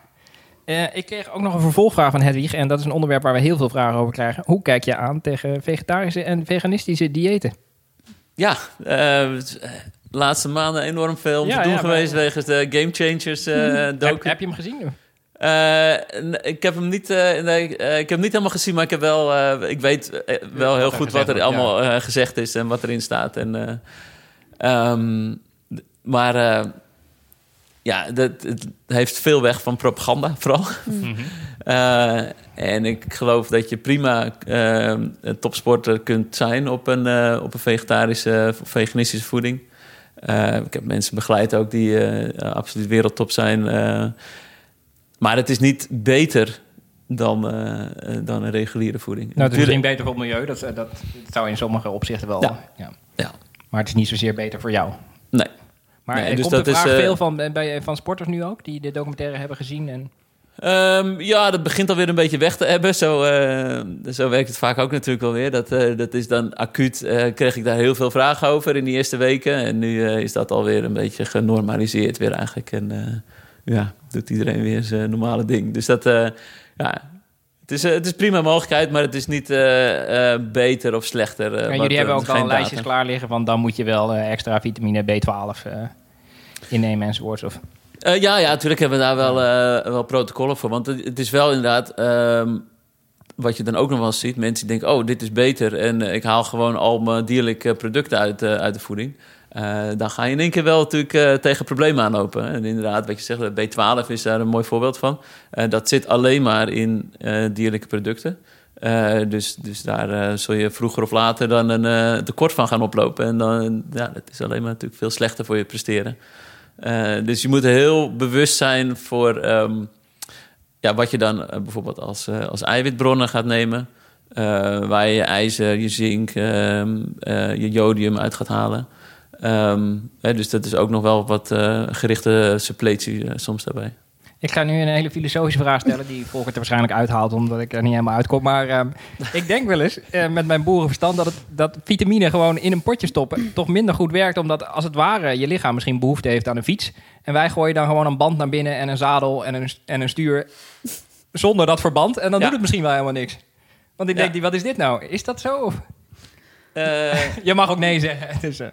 Eh, ik kreeg ook nog een vervolgvraag van Hedwig. En dat is een onderwerp waar we heel veel vragen over krijgen. Hoe kijk je aan tegen vegetarische en veganistische diëten? Ja, eh, laatste maanden enorm veel om Ja, te doen ja, geweest maar- wegens de Game Changers eh Heb, docu. heb je hem gezien? Eh, ik heb hem niet, eh, nee, ik heb hem niet helemaal gezien, maar ik heb wel, eh, ik weet wel heel goed wat er wordt, allemaal gezegd is en wat erin staat. En, eh, ehm, maar eh, ja, dat, het heeft veel weg van propaganda, [LAUGHS] vooral. [LAUGHS] Eh, en ik geloof dat je prima een topsporter kunt zijn op een, op een vegetarische of veganistische voeding. Eh, ik heb mensen begeleid ook die eh, absoluut wereldtop zijn. eh. maar het is niet beter dan, dan een reguliere voeding. Nou, het is misschien beter voor het milieu. Dat, dat, dat zou in sommige opzichten wel... Ja. Ja. Ja. Maar het is niet zozeer beter voor jou. Nee. Maar Nee, er dus komt dat de is, vraag veel van, bij, van sporters nu ook, die de documentaire hebben gezien. En, Ehm, ja, dat begint alweer een beetje weg te hebben. Zo, eh, zo werkt het vaak ook natuurlijk wel weer. Dat, eh, dat is dan acuut. eh, kreeg ik daar heel veel vragen over in die eerste weken. En nu is dat alweer een beetje genormaliseerd weer eigenlijk. En ja, doet iedereen weer zijn normale ding. Dus dat, ja, het is, het is prima mogelijkheid, maar het is niet beter of slechter. en jullie hebben ook al lijstjes klaar liggen van dan moet je wel extra vitamine B12 eh, innemen enzovoorts. Of, Eh, ja, ja, natuurlijk hebben we daar wel, eh, wel protocollen voor. Want het, het is wel inderdaad... ehm, wat je dan ook nog wel ziet. Mensen die denken, oh, dit is beter. En eh, ik haal gewoon al mijn dierlijke producten uit, uit de voeding. Dan ga je in één keer wel natuurlijk tegen problemen aanlopen. En inderdaad, wat je zegt, B12 is daar een mooi voorbeeld van. Dat zit alleen maar in dierlijke producten. Dus, dus daar zul je vroeger of later dan een tekort van gaan oplopen. En dan, ja, dat is alleen maar natuurlijk veel slechter voor je presteren. Eh, dus je moet heel bewust zijn voor ehm, ja, wat je dan eh, bijvoorbeeld als, eh, als eiwitbronnen gaat nemen. waar je je ijzer, je zink, ehm, eh, je jodium uit gaat halen. Ehm, hè, dus dat is ook nog wel wat gerichte suppletie soms daarbij. Ik ga nu een hele filosofische vraag stellen die Volker er waarschijnlijk uithaalt omdat ik er niet helemaal uitkom. Maar ehm, [LAUGHS] ik denk wel eens eh, met mijn boerenverstand dat, het, dat vitamine gewoon in een potje stoppen toch minder goed werkt. Omdat als het ware je lichaam misschien behoefte heeft aan een fiets. En wij gooien dan gewoon een band naar binnen en een zadel en een, en een stuur zonder dat verband. En dan Ja. doet het misschien wel helemaal niks. Want ik denk, die, wat is dit nou? Is dat zo? Eh, [LAUGHS] Je mag ook nee zeggen. [LAUGHS] Dus, eh,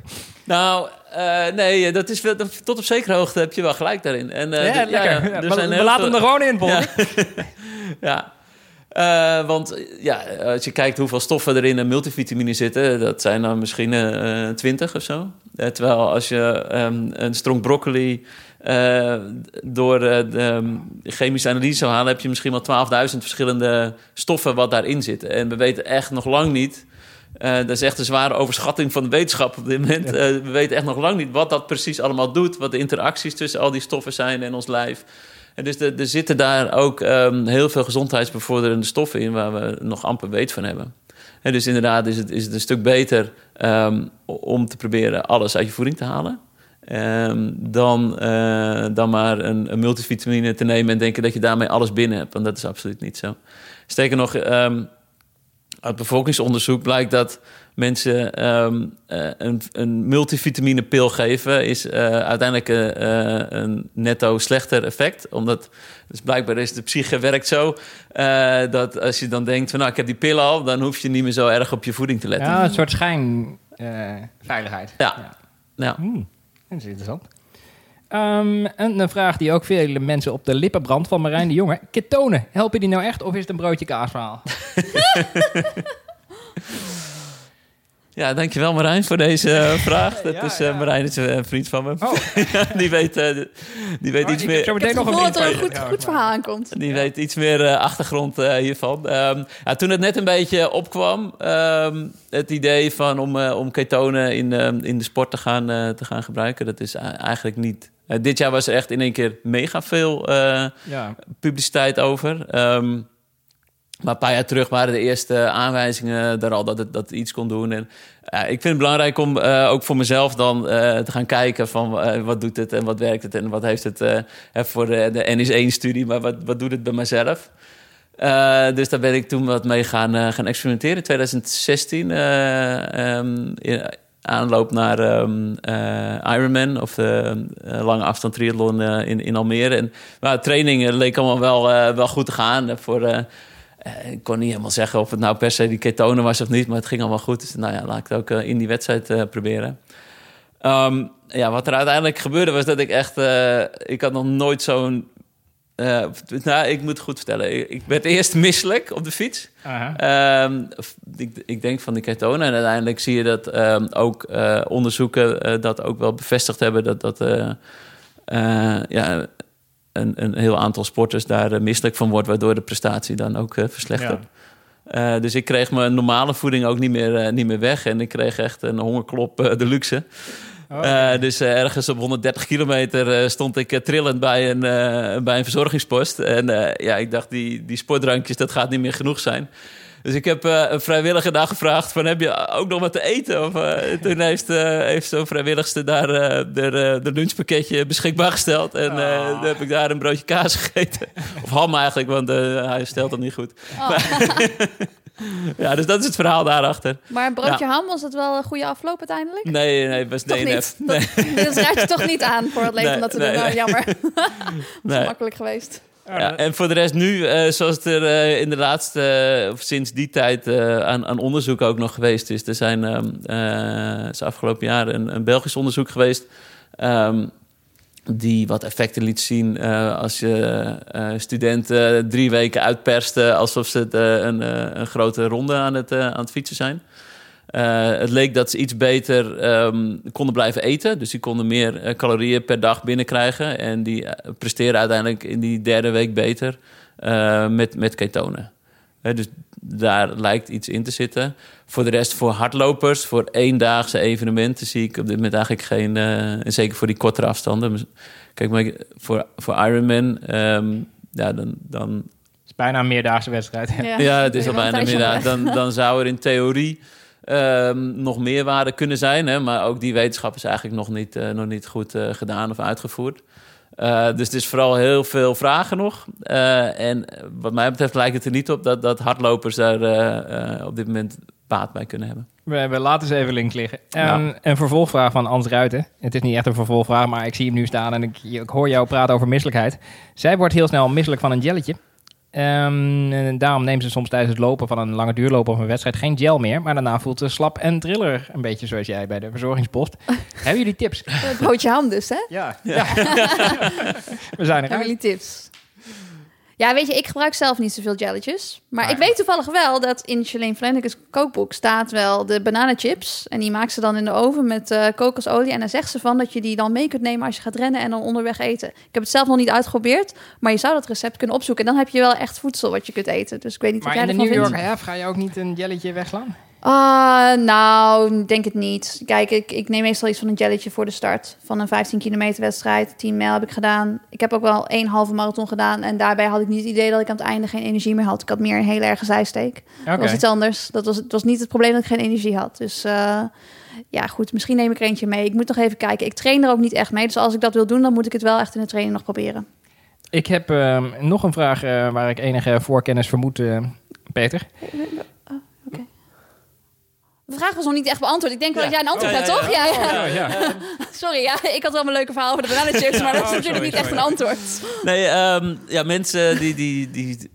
nou, eh, nee, dat is dat- tot op zekere hoogte heb je wel gelijk daarin. En, eh, ja, lekker. er Ja, zijn we laten hem er gewoon in, Volker. [LAUGHS] Ja. Eh, want eh, ja, als je kijkt hoeveel stoffen er in een multivitamine zitten, dat zijn dan misschien eh 20 of zo. Eh, terwijl als je ehm, een stronk broccoli eh, door eh, de ehm, chemische analyse zou halen, heb je misschien wel 12.000 verschillende stoffen wat daarin zitten. En we weten echt nog lang niet. Eh, dat is echt een zware overschatting van de wetenschap op dit moment. Eh, we weten echt nog lang niet wat dat precies allemaal doet. Wat de interacties tussen al die stoffen zijn en ons lijf. En dus er, zitten daar ook ehm, heel veel gezondheidsbevorderende stoffen in... waar we nog amper weet van hebben. En dus inderdaad is het, is het een stuk beter ehm, om te proberen alles uit je voeding te halen... ehm, dan, eh, dan maar een, een multivitamine te nemen en denken dat je daarmee alles binnen hebt. Want dat is absoluut niet zo. Sterker nog, uit bevolkingsonderzoek blijkt dat mensen ehm, eh, een, een multivitaminepil geven... is eh, uiteindelijk eh, een netto slechter effect. Omdat, dus blijkbaar is de psyche werkt zo... dat als je dan denkt van nou, ik heb die pil al... dan hoef je niet meer zo erg op je voeding te letten. Ja, een soort schijnveiligheid. Ja. Ja. Hmm, dat is interessant. Ehm, en een vraag die ook vele mensen op de lippen brandt van Marijn de Jonge. Ketonen, helpen die nou echt of is het een broodje kaasverhaal? [LAUGHS] Ja, dankjewel Marijn voor deze eh, [LAUGHS] vraag. Dat Ja, is, eh, ja. Marijn is een vriend van me. Oh, [LAUGHS] die weet, eh, die weet Oh, iets ik meer. zo Ik heb meteen het nog een dat er een goed, je. goed verhaal aankomt. Die weet iets meer eh, achtergrond eh, hiervan. Ehm, ja, toen het net een beetje opkwam, ehm, het idee van om, eh, om ketonen in, in de sport te gaan, eh, te gaan gebruiken, dat is eigenlijk niet. Eh, dit jaar was er echt in één keer mega veel eh, Ja, publiciteit over. Ehm, maar een paar jaar terug waren de eerste aanwijzingen daar al dat het, dat het iets kon doen. En ik vind het belangrijk om eh, ook voor mezelf dan te gaan kijken van wat doet het en wat werkt het en wat heeft het voor de, de NS1-studie, maar wat, wat doet het bij mezelf. Dus daar ben ik toen wat mee gaan, gaan experimenteren. In 2016, eh, ehm, in aanloop naar ehm, eh, Ironman of eh, lange afstand triathlon eh, in, in Almere. En nou, de training eh, leek allemaal wel, wel goed te gaan. Voor, ik kon niet helemaal zeggen of het nou per se die ketonen was of niet, maar het ging allemaal goed. Dus nou ja, laat ik het ook in die wedstrijd proberen. Ehm, ja, wat er uiteindelijk gebeurde was dat ik echt... ik had nog nooit zo'n... eh, nou, ik moet het goed vertellen. Ik, werd eerst misselijk op de fiets. Ehm, ik, ik denk van die ketonen. En uiteindelijk zie je dat ehm, ook eh, onderzoeken eh, dat ook wel bevestigd hebben dat dat ja, een, een heel aantal sporters daar misselijk van wordt, waardoor de prestatie dan ook verslechtert. Eh, dus ik kreeg mijn normale voeding ook niet meer, niet meer weg. En ik kreeg echt een hongerklop de luxe. Oh, Eh, dus eh, ergens op 130 kilometer eh, stond ik trillend bij een, bij een verzorgingspost. En ja, ik dacht, die, die sportdrankjes, dat gaat niet meer genoeg zijn. Dus ik heb een vrijwilliger daar gevraagd van, heb je ook nog wat te eten? Of, toen [LAUGHS] heeft, heeft zo'n vrijwilligste daar de, de lunchpakketje beschikbaar gesteld. En Ah. toen heb ik daar een broodje kaas [LAUGHS] gegeten. Of ham eigenlijk, want hij stelt het niet goed. Oh. [LAUGHS] Ja, dus dat is het verhaal daarachter. Maar een broodje ham, was dat wel een goede afloop uiteindelijk? Nee, nee, het was Toch niet? Nee, Dat, [LAUGHS] dat raad je toch niet aan voor het leven Nee, om dat te nee, doen. Nou, nee. jammer. [LAUGHS] [LAUGHS] Dat is nee. makkelijk geweest. Ja, en voor de rest nu, eh, zoals het er eh, in de laatste, eh, of sinds die tijd eh, aan, aan onderzoek ook nog geweest is. Er zijn ehm eh, is afgelopen jaar een, een Belgisch onderzoek geweest. ehm, die wat effecten liet zien eh, als je eh, studenten drie weken uitperste alsof ze eh, een, grote ronde aan het, aan het fietsen zijn. Het leek dat ze iets beter ehm, konden blijven eten. Dus die konden meer calorieën per dag binnenkrijgen. En die presteren uiteindelijk in die derde week beter met, met ketonen. Dus daar lijkt iets in te zitten. Voor de rest, voor hardlopers, voor eendaagse evenementen... zie ik op dit moment eigenlijk geen... eh, en zeker voor die kortere afstanden. Kijk, maar voor, voor Ironman... ehm, ja, dan, dan Het is bijna een meerdaagse wedstrijd. ja, het is al bijna onderweg. Dan, dan zou er in theorie ehm, nog meer waarde kunnen zijn. Hè? Maar ook die wetenschap is eigenlijk nog niet, eh, nog niet goed eh, gedaan of uitgevoerd. Eh, dus het is vooral heel veel vragen nog. Eh, en wat mij betreft lijkt het er niet op dat, dat hardlopers daar eh, op dit moment baat bij kunnen hebben. We, we laten ze even links liggen. Ja. Ehm, Een vervolgvraag van Ans Ruiten. Het is niet echt een vervolgvraag, maar ik zie hem nu staan en ik, ik hoor jou praten over misselijkheid. Zij wordt heel snel misselijk van een jelletje. Ehm, en daarom neemt ze soms tijdens het lopen van een lange duurloop of een wedstrijd geen gel meer. Maar daarna voelt ze slap en triller. Een beetje zoals jij bij de verzorgingspost. [LAUGHS] Hebben jullie tips? Broodje ham dus, hè? Ja. ja. [LAUGHS] We zijn Hebben eruit. jullie tips? Ja, weet je, ik gebruik zelf niet zoveel jelletjes. Maar, Maar- ik weet toevallig wel dat in Shalane Flanagan's kookboek staat wel de bananenchips. En die maakt ze dan in de oven met eh, kokosolie. En dan zegt ze van dat je die dan mee kunt nemen als je gaat rennen en dan onderweg eten. Ik heb het zelf nog niet uitgeprobeerd, maar je zou dat recept kunnen opzoeken. En dan heb je wel echt voedsel wat je kunt eten. Dus ik weet niet Maar in jij de ervan New. York ga je ook niet een jelletje wegslaan? Ah, nou, denk het niet. Kijk, ik, ik neem meestal iets van een jelletje voor de start. Van een 15 kilometer wedstrijd. 10 mijl heb ik gedaan. Ik heb ook wel één halve marathon gedaan. En daarbij had ik niet het idee dat ik aan het einde geen energie meer had. Ik had meer een hele erge zijsteek. Dat was iets anders. Dat was, het was niet het probleem dat ik geen energie had. Dus eh, ja, goed. Misschien neem ik er eentje mee. Ik moet nog even kijken. Ik train er ook niet echt mee. Dus als ik dat wil doen, dan moet ik het wel echt in de training nog proberen. Ik heb ehm, nog een vraag eh, waar ik enige voorkennis vermoed, eh, Peter. De vraag was nog niet echt beantwoord. Ik denk wel Ja. dat jij een antwoord hebt, ja, toch? Ja, ja. ja. [LAUGHS] Sorry, ja. Ik had wel mijn leuke verhaal over de bananenchips, maar dat is Oh, natuurlijk sorry, niet echt sorry. een antwoord. Nee, ehm, ja, mensen die, die, die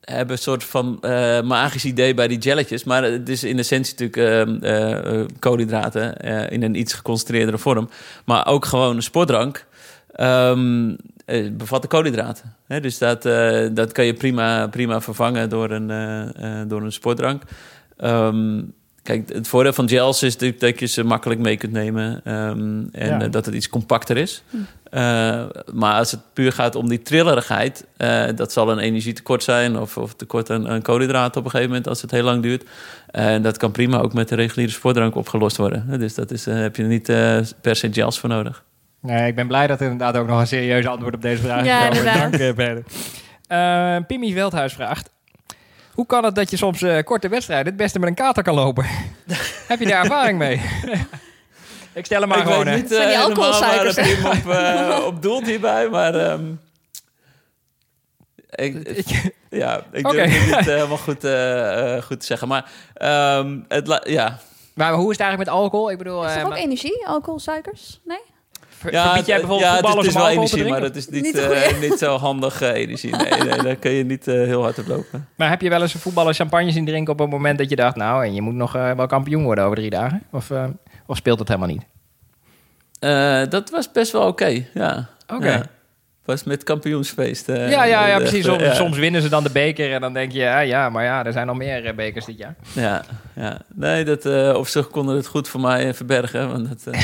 hebben een soort van eh, magisch idee bij die jelletjes. Maar het is in essentie natuurlijk ehm, eh, koolhydraten eh, in een iets geconcentreerdere vorm. Maar ook gewoon een sportdrank ehm, eh, bevatten koolhydraten. Hè, dus dat, eh, dat kan je prima, prima vervangen door een, eh, eh, door een sportdrank. Ehm, kijk, het voordeel van gels is dat dat je ze makkelijk mee kunt nemen. ehm, en Ja. eh, dat het iets compacter is. Eh, maar als het puur gaat om die trillerigheid, eh, dat zal een energietekort zijn of, of tekort aan, aan koolhydraten op een gegeven moment als het heel lang duurt. En dat kan prima ook met de reguliere sportdrank opgelost worden. Dus dat is, eh, heb je niet eh, per se gels voor nodig. Nee, ik ben blij dat er inderdaad ook nog een serieus antwoord op deze vraag is. Ja, inderdaad. Dank, eh, Berde. Eh, Pimmy Veldhuis vraagt... Hoe kan het dat je soms eh, korte wedstrijden het beste met een kater kan lopen? [LAUGHS] Heb je daar ervaring mee? [LAUGHS] ik stel hem maar ik gewoon. weet niet eh, die helemaal waar alcoholsuikers, het team op, eh, op doelt hierbij, maar... ehm, ik, [LAUGHS] Ik- ja, ik Oké. durf het niet eh, helemaal goed, eh, eh, goed te zeggen. Maar ehm, het, ja, maar hoe is het eigenlijk met alcohol? Ik bedoel, Is eh, er ook energie, alcohol, suikers? Nee? Ja, verbied jij het- bijvoorbeeld ja, het, voetballers is wel energie, maar dat is niet, Niet eh, [LAUGHS] niet zo handige energie. Nee, nee, daar kun je niet eh, heel hard op lopen. Maar heb je wel eens een voetballer champagne zien drinken op een moment dat je dacht... nou, en je moet nog eh, wel kampioen worden over drie dagen? Of, eh, of speelt het helemaal niet? Eh, dat was best wel oké, ja. Oké. Ja. Was met kampioensfeest. eh, ja, ja, ja, precies. Soms, [LAUGHS] ja. soms winnen ze dan de beker en dan denk je... ja, ja maar ja, er zijn nog meer eh, bekers dit jaar. Ja, ja. Nee, dat, eh of ze konden het goed voor mij verbergen. Want dat, [LAUGHS]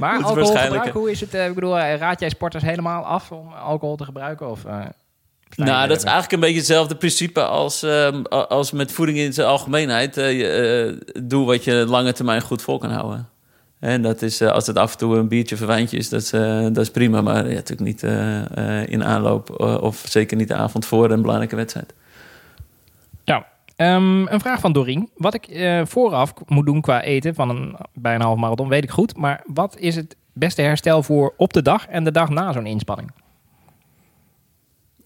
Maar [LAUGHS] alcoholgebruik, hoe is het? ik bedoel, raad jij sporters helemaal af om alcohol te gebruiken? Of, nou, dat is eigenlijk een beetje hetzelfde principe als, ehm, als met voeding in zijn algemeenheid. Doe wat je lange termijn goed vol kan houden. En dat is, eh, als het af en toe een biertje of wijntje is, dat is, eh, dat is prima. Maar ja, natuurlijk niet eh, in aanloop of zeker niet de avond voor een belangrijke wedstrijd. Ja. Ehm, een vraag van Doreen. Wat ik vooraf moet doen qua eten van een, bij een half marathon, weet ik goed. Maar wat is het beste herstel voor op de dag en de dag na zo'n inspanning?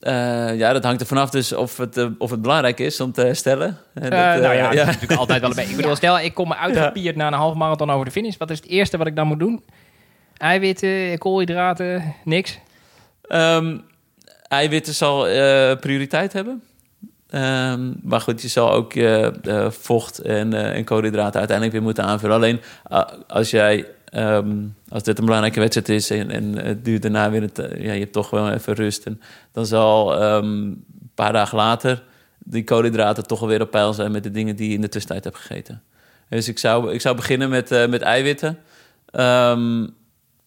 Eh, ja, dat hangt er vanaf dus of het, eh, of het belangrijk is om te herstellen. Eh, dat, nou ja, dat is natuurlijk altijd wel een beetje. Ik bedoel, [LAUGHS] stel ik kom me uitgepierd na een half marathon over de finish. Wat is het eerste wat ik dan moet doen? Eiwitten, koolhydraten, niks? Ehm, eiwitten zal prioriteit hebben. Ehm, maar goed, je zal ook vocht en, en koolhydraten uiteindelijk weer moeten aanvullen. Alleen als jij, ehm, als dit een belangrijke wedstrijd is en, en het duurt daarna weer, het, eh, ja, je hebt toch wel even rust. En dan zal ehm, een paar dagen later die koolhydraten toch alweer op peil zijn met de dingen die je in de tussentijd hebt gegeten. Dus ik zou, ik zou beginnen met, eh, met eiwitten. Ehm,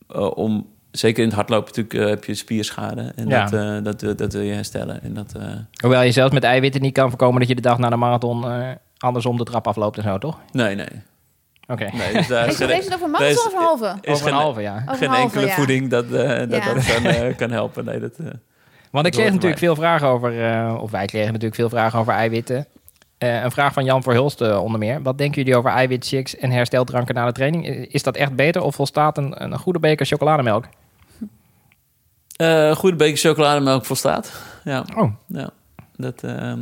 eh, om, zeker in het hardlopen natuurlijk heb je spierschade. En Ja. dat, dat, wil- dat wil je herstellen. En dat, Hoewel je zelfs met eiwitten niet kan voorkomen dat je de dag na de marathon andersom de trap afloopt en zo, toch? nee, nee. Oké. nee dus daar Heeft is, het er- over een is- marathon of een halve? is Over een halve, ja. Over geen een halve, enkele ja. voeding dat, eh, dat, Ja. dat kan, eh, [LAUGHS] kan helpen. Nee, dat, eh, Want ik kreeg natuurlijk veel vragen over, eh, of wij kregen natuurlijk veel vragen over eiwitten. Eh, een vraag van Jan Verhulst onder meer. Wat denken jullie over eiwitshakes en hersteldranken na de training? Is dat echt beter of volstaat een, een goede beker chocolademelk? eh, goede beker chocolademelk volstaat. Ja. Oh, Ja, dat, ehm,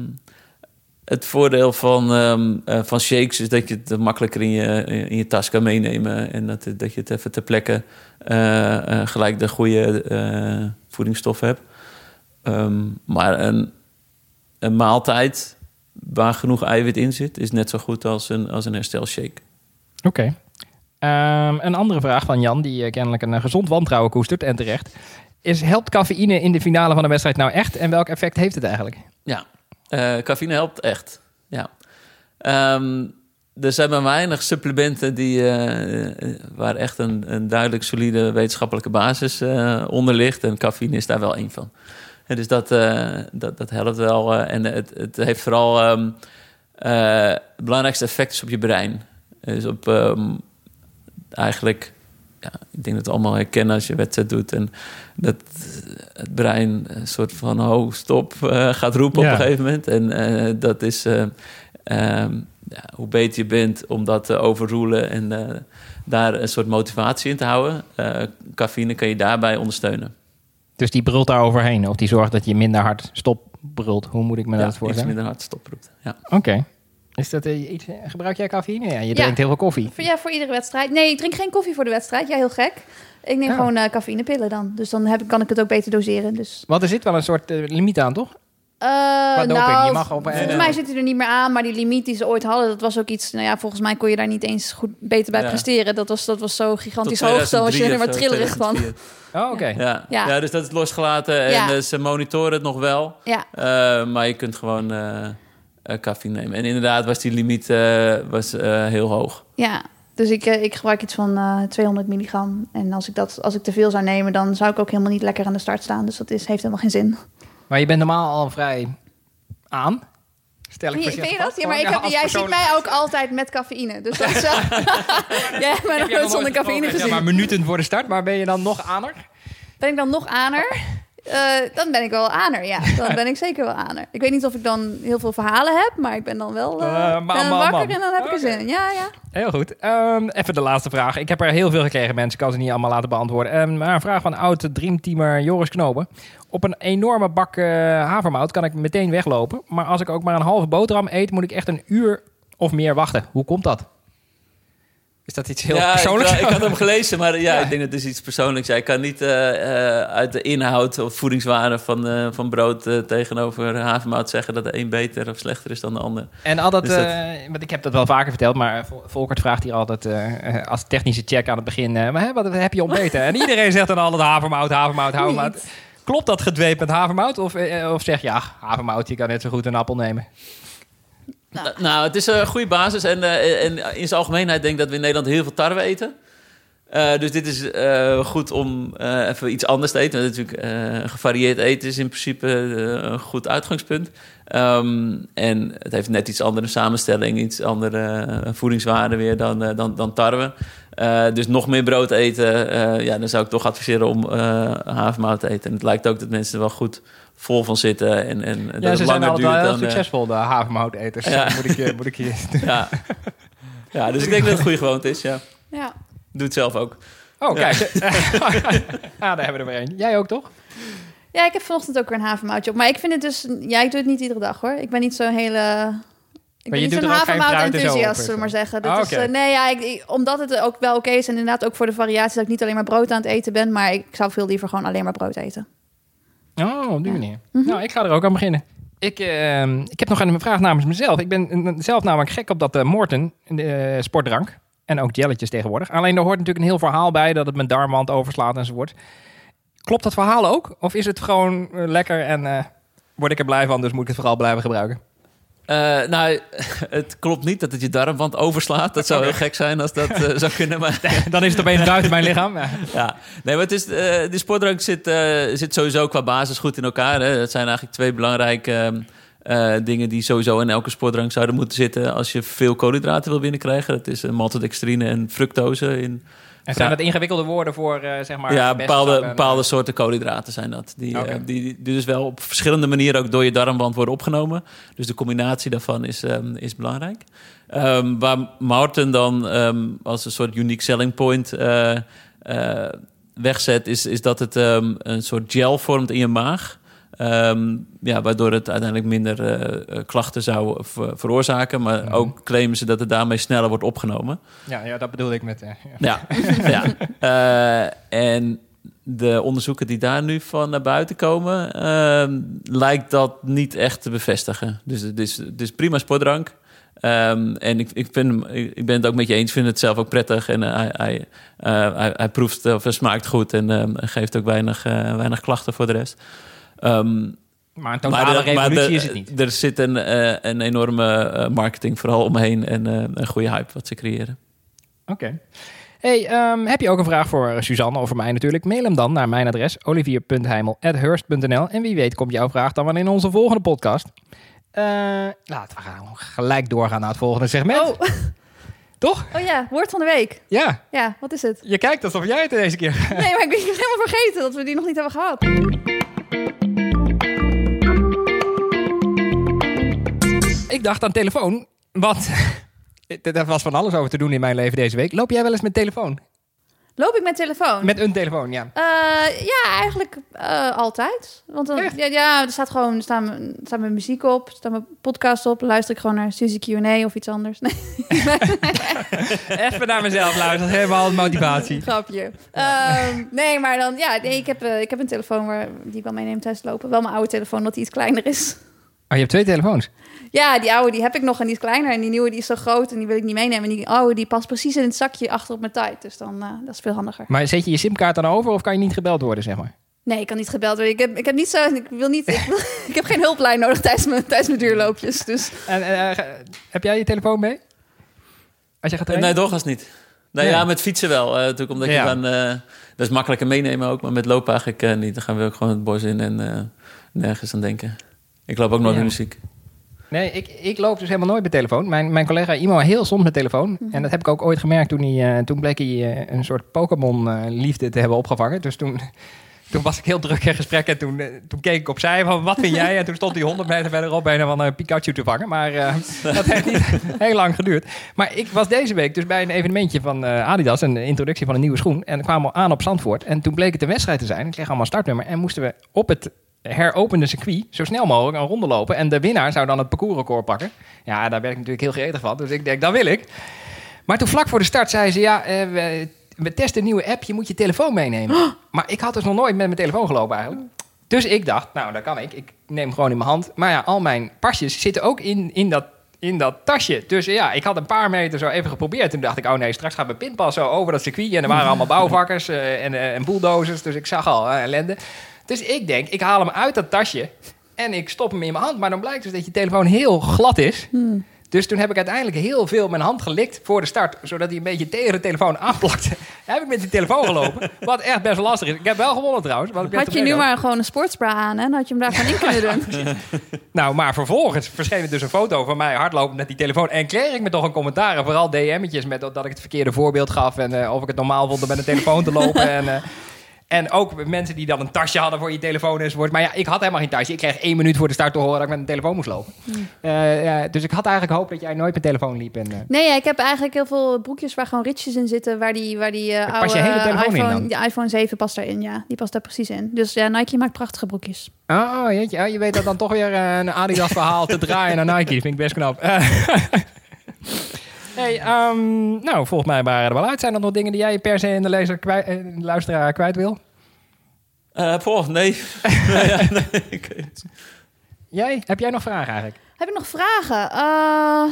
het voordeel van, ehm, eh, van shakes is dat je het makkelijker in je, in je tas kan meenemen. En dat, dat je het even ter plekke eh, eh, gelijk de goede eh, voedingsstoffen hebt. Ehm, maar een, een maaltijd waar genoeg eiwit in zit, is net zo goed als een, als een herstelshake. oké. Ehm, een andere vraag van Jan, die eh, kennelijk een eh, gezond wantrouwen koestert en terecht. Is helpt cafeïne in de finale van de wedstrijd nou echt? En welk effect heeft het eigenlijk? Ja, eh cafeïne helpt echt. Ja. Ehm, er zijn maar weinig supplementen die, eh, eh, waar echt een, een duidelijk solide wetenschappelijke basis eh, onder ligt. En cafeïne is daar wel één van. Dus dat, dat, dat helpt wel. en het, het heeft vooral ehm, het belangrijkste effect is op je brein. Dus op ehm, eigenlijk, ja, ik denk dat we het allemaal herkennen als je wedstrijd doet. En dat het brein een soort van, oh, stop, eh, gaat roepen Ja. op een gegeven moment. En eh, dat is, eh, ehm, ja, hoe beter je bent om dat te overroelen en daar een soort motivatie in te houden. cafeïne kan je daarbij ondersteunen. Dus die brult daar overheen. Of die zorgt dat je minder hard stop brult. Hoe moet ik me ja, dat iets voorstellen? minder hard stoproept. Ja. Oké. Is dat eh, iets, gebruik jij cafeïne? Ja, je Ja. drinkt heel veel koffie. Voor, ja, voor iedere wedstrijd. Nee, ik drink geen koffie voor de wedstrijd. Ja, heel gek. Ik neem Ja. gewoon eh cafeïnepillen dan. Dus dan heb, ik- kan ik het ook beter doseren. Dus, Want er zit wel een soort eh, limiet aan, toch? Eh, doping, nou, je mag op- volgens mij zit hij er niet meer aan. Maar die limiet die ze ooit hadden, dat was ook iets... Nou ja, volgens mij kon je daar niet eens goed beter bij Ja. presteren. Dat was, dat was zo gigantisch hoog. Zo was je 2003 er maar trillerig van. 2004. Oh, oké. Ja. Ja. Ja. dus dat is losgelaten en Ja. eh, ze monitoren het nog wel. Ja, Eh, maar je kunt gewoon cafeïne nemen. En inderdaad was die limiet eh, was, eh, heel hoog. Ja, dus ik, ik gebruik iets van eh 200 milligram. En als ik, dat, als ik te veel zou nemen, dan zou ik ook helemaal niet lekker aan de start staan. Dus dat is, heeft helemaal geen zin. Maar je bent normaal al vrij aan. Stel ik je, voorzichtig vind je dat? vast. Ja, maar ik heb, jij ziet mij ook altijd met cafeïne. Dus dat is wel... jij hebt mij Heb nog nooit zonder cafeïne gezien. Ja, maar minuten voor de start, maar ben je dan nog aner? Ben ik dan nog aner? Eh, dan ben ik wel aner, ja. Dan [LAUGHS] ben ik zeker wel aner. Ik weet niet of ik dan heel veel verhalen heb, maar ik ben dan wel ben mam, wakker en dan heb ik er zin in. Ja, ja. Heel goed. Ehm, even de laatste vraag. Ik heb er heel veel gekregen, mensen. Ik kan ze niet allemaal laten beantwoorden. Ehm, maar een vraag van oud dreamteamer Joris Knopen. Op een enorme bak havermout kan ik meteen weglopen. Maar als ik ook maar een halve boterham eet, moet ik echt een uur of meer wachten. Hoe komt dat? Is dat iets heel ja, persoonlijks? Ik, ik had hem gelezen, maar ja, [LAUGHS] Ja. ik denk dat het is iets persoonlijks. Ja, ik kan niet eh, eh, uit de inhoud of voedingswaarde van, eh, van brood tegenover havermout zeggen dat de een beter of slechter is dan de ander. En altijd, Dus dat- eh, want ik heb dat wel vaker verteld, maar Vol- Volkert vraagt hier altijd eh, eh, als technische check aan het begin, eh, maar hè, wat heb je ontbeten? en iedereen zegt dan altijd havermout, havermout, havermout. Niet. Klopt dat gedweep met havermout? Of, of zeg je, ja, havermout, je kan net zo goed een appel nemen. Nou. Nou, het is een goede basis. En, eh, en in zijn algemeenheid denk ik dat we in Nederland heel veel tarwe eten. Eh, dus dit is eh, goed om eh, even iets anders te eten. Want natuurlijk, eh, gevarieerd eten is in principe een goed uitgangspunt. Ehm, en het heeft net iets andere samenstelling, iets andere eh, voedingswaarde weer dan, dan, dan tarwe. Eh, dus nog meer brood eten, eh, ja, dan zou ik toch adviseren om eh havermout te eten. En het lijkt ook dat mensen er wel goed vol van zitten. En, en dat Ja, het ze zijn langer altijd wel duurt heel succesvol, de havermouteters. Ja. moet, ik, je- moet ik je... [LAUGHS] ja. ja, dus ik denk dat het een goede gewoonte is, ja. ja. Doe het zelf ook. Oh, kijk. ja, [LAUGHS] daar hebben we er weer een. Jij ook, toch? Ja, ik heb vanochtend ook weer een havermoutje op. Maar ik vind het dus... Ja, ik doe het niet iedere dag, hoor. Ik ben niet zo'n hele... Ik Maar ben je niet zo'n of zullen we maar zeggen. Dat Ah, is, eh, nee, ja, ik, ik- omdat het ook wel oké is... en inderdaad ook voor de variatie... dat ik niet alleen maar brood aan het eten ben... maar ik zou veel liever gewoon alleen maar brood eten. Oh, op die manier. Mhm. Nou, ik ga er ook aan beginnen. Ik, eh, ik heb nog een vraag namens mezelf. Ik ben zelf namelijk gek op dat eh, Morten, de eh, sportdrank. En ook jelletjes tegenwoordig. Alleen er hoort natuurlijk een heel verhaal bij dat het mijn darmwand overslaat enzovoort. Klopt dat verhaal ook? Of is het gewoon eh, lekker en eh, word ik er blij van, dus moet ik het vooral blijven gebruiken? Eh, nou, [LAUGHS] het klopt niet dat het je darmwand overslaat. Dat zou heel gek zijn als dat zou kunnen. Maar [LAUGHS] Dan is het opeens buiten mijn lichaam. Ja. ja, nee, maar het is, de sportdrank zit, zit sowieso qua basis goed in elkaar. Hè. Dat zijn eigenlijk twee belangrijke eh, dingen die sowieso in elke sportdrank zouden moeten zitten als je veel koolhydraten wil binnenkrijgen. Dat is uh, maltodextrine en fructose in En zijn dat ingewikkelde woorden voor, eh, zeg maar... ja, bepaalde, bepaalde eh, soorten koolhydraten zijn dat. Die, eh, die, die dus wel op verschillende manieren ook door je darmwand worden opgenomen. Dus de combinatie daarvan is, ehm, is belangrijk. Ehm, waar Martin dan ehm, als een soort unique selling point eh, eh, wegzet, is, is dat het ehm, een soort gel vormt in je maag. Ehm, ja, waardoor het uiteindelijk minder eh, eh, klachten zou ver- veroorzaken. Maar Mhm. ook claimen ze dat het daarmee sneller wordt opgenomen. Ja, ja, dat bedoelde ik met... eh, ja. Ja, ja. En de onderzoeken die daar nu van naar buiten komen, ehm, lijkt dat niet echt te bevestigen. Dus het is, het is prima sportdrank. Ehm, en ik, ik, vind, ik ben het ook met je eens, vind het zelf ook prettig. En hij, hij, eh, hij, hij proeft of smaakt goed en geeft ook weinig, weinig klachten voor de rest. Ehm, Maar een totale de- revolutie de- is het niet. Er zit een, eh, een enorme eh, marketing vooral omheen en eh, een goede hype wat ze creëren. Oké. Hey, ehm, heb je ook een vraag voor Suzanne of voor mij natuurlijk? Mail hem dan naar mijn adres olivier.heimel.hurst.nl En wie weet komt jouw vraag dan wel in onze volgende podcast. Eh, laten we gaan gelijk doorgaan naar het volgende segment. Oh, [LAUGHS] Toch? oh ja, woord van de week. Ja, Ja, wat is het? je kijkt alsof jij het deze keer... Nee, maar ik ben helemaal vergeten dat we die nog niet hebben gehad. Ik dacht aan telefoon, want [LAUGHS] er was van alles over te doen in mijn leven deze week. Loop jij wel eens met telefoon? Loop ik met telefoon? Met een telefoon, ja. Eh, ja, eigenlijk eh, altijd. Want dan, ja, ja, er staat gewoon er staan, er staat mijn muziek op, er staat mijn podcast op. Luister ik gewoon naar Suzy Q&A of iets anders. Nee, [LAUGHS] Even naar mezelf luisteren, dat is helemaal motivatie. grapje. Ehm, nee, maar dan, ja, nee, ik, heb, eh, ik heb een telefoon waar, die ik wel meeneem thuis lopen. Wel mijn oude telefoon, omdat die iets kleiner is. Oh, je hebt twee telefoons. Ja, die oude die heb ik nog en die is kleiner. En die nieuwe die is zo groot en die wil ik niet meenemen. En die oude die past precies in het zakje achter op mijn tijd. Dus dan, eh, dat is veel handiger. Maar zet je je simkaart dan over of kan je niet gebeld worden, zeg maar? Nee, ik kan niet gebeld worden. Ik heb, ik heb niet zo. Ik wil niet. Ik, wil- [LAUGHS] ik heb geen hulplijn nodig tijdens mijn, tijdens mijn duurloopjes. Dus En, eh, heb jij je telefoon mee? Als je gaat trainen? Nee, doorgaans niet. Nee, Nee. ja, met fietsen wel. eh, natuurlijk omdat Ja. je dan... eh, dat is makkelijker meenemen ook, maar met lopen eigenlijk eh, niet. Dan gaan we ook gewoon het bos in en eh, nergens aan denken. Ik loop ook nooit Ja. muziek. Nee, ik, ik loop dus helemaal nooit met telefoon. Mijn, mijn collega Imo heel soms met telefoon. En dat heb ik ook ooit gemerkt toen, hij, eh, toen bleek hij eh, een soort Pokémon-liefde te hebben opgevangen. Dus toen, [LAUGHS] toen was ik heel druk in gesprek en toen, eh, toen keek ik opzij van wat vind jij? En toen stond hij 100 meter verderop bijna van een Pikachu te vangen. Maar eh, [LAUGHS] dat heeft niet [LAUGHS] heel lang geduurd. Maar ik was deze week dus bij een evenementje van eh, Adidas, een introductie van een nieuwe schoen. En kwamen we aan op Zandvoort. En toen bleek het een wedstrijd te zijn. Ik kreeg allemaal startnummer. En moesten we op het heropende circuit zo snel mogelijk een ronde lopen. En de winnaar zou dan het parcoursrecord pakken. Ja, daar ben ik natuurlijk heel gretig van. Dus ik denk, dat wil ik. Maar toen vlak voor de start zei ze, ja, eh, we, we testen een nieuwe app. Je moet je telefoon meenemen. Maar ik had dus nog nooit met mijn telefoon gelopen eigenlijk. Dus ik dacht, nou, dat kan ik. Ik neem hem gewoon in mijn hand. Maar ja, al mijn pasjes zitten ook in, in, dat, in dat tasje. Dus ja, ik had een paar meter zo even geprobeerd. Toen dacht ik, oh nee, straks gaat mijn pinpas zo over dat circuit. En er waren allemaal bouwvakkers eh, en, eh, en bulldozers. Dus ik zag al eh, ellende. Dus ik denk, ik haal hem uit dat tasje. En ik stop hem in mijn hand. Maar dan blijkt dus dat je telefoon heel glad is. Dus toen heb ik uiteindelijk heel veel mijn hand gelikt voor de start. Zodat hij een beetje tegen de telefoon aanplakte. [LAUGHS] heb ik met die telefoon gelopen. Wat echt best lastig is. Ik heb wel gewonnen trouwens. had je nu maar gewoon een sportsbra aan? Dan had je hem daar gewoon in kunnen doen. [LAUGHS] Nou, maar vervolgens verscheen er dus een foto van mij hardlopen met die telefoon. En kreeg ik me toch een commentaar. en Vooral DM'tjes met dat ik het verkeerde voorbeeld gaf. En eh, of ik het normaal vond om met een telefoon te lopen. en, eh, en ook mensen die dan een tasje hadden voor je telefoon enzovoort. Maar ja, ik had helemaal geen tasje. Ik kreeg één minuut voor de start te horen dat ik met een telefoon moest lopen. Eh, ja, dus ik had eigenlijk gehoopt dat jij nooit met telefoon liep. En, eh, Nee, ja, ik heb eigenlijk heel veel broekjes waar gewoon ritjes in zitten. Waar die, waar die eh, Daar oude pas je hele telefoon in iPhone, de iPhone 7 past daarin, ja. Die past daar precies in. Dus ja, Nike maakt prachtige broekjes. Oh, jeetje. Oh, je weet dat dan toch weer eh, een Adidas verhaal te draaien naar Nike. Dat vind ik best knap. [LAUGHS] Hey, ehm, nou, volgens mij waren er wel uit. Zijn er nog dingen die jij per se in de, lezer kwijt, eh, in de luisteraar kwijt wil? Eh poh, nee. nee, [LAUGHS] [LAUGHS] ja, nee, ik weet het. Jij? Heb jij nog vragen eigenlijk? Heb ik nog vragen? Eh,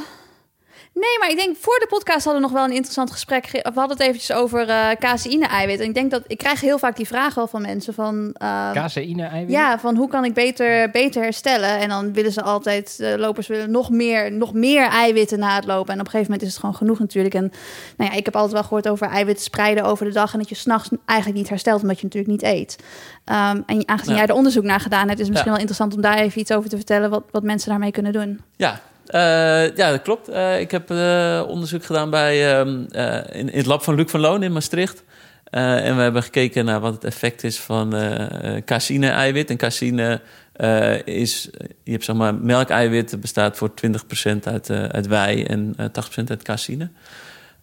nee, maar ik denk voor de podcast hadden we nog wel een interessant gesprek. ge- We hadden het eventjes over eh caseïne-eiwit. En ik denk dat ik krijg heel vaak die vraag wel van mensen van... eh, Caseïne, eiwit? ja, van hoe kan ik beter, beter herstellen? En dan willen ze altijd, de lopers willen nog meer, nog meer eiwitten na het lopen. En op een gegeven moment is het gewoon genoeg natuurlijk. En nou ja, ik heb altijd wel gehoord over eiwitten spreiden over de dag. En dat je s'nachts eigenlijk niet herstelt, omdat je natuurlijk niet eet. Ehm, en aangezien Ja. jij er onderzoek naar gedaan hebt, is het misschien Ja. wel interessant om daar even iets over te vertellen. Wat, wat mensen daarmee kunnen doen. Ja, eh, ja, dat klopt. Eh, ik heb eh, onderzoek gedaan bij, ehm, eh, in, in het lab van Luc van Loon in Maastricht. En we hebben gekeken naar wat het effect is van caseïne-eiwit. En caseïne is, je hebt zeg maar, melkeiwit bestaat voor 20% uit, uit wei en eh 80% uit caseïne.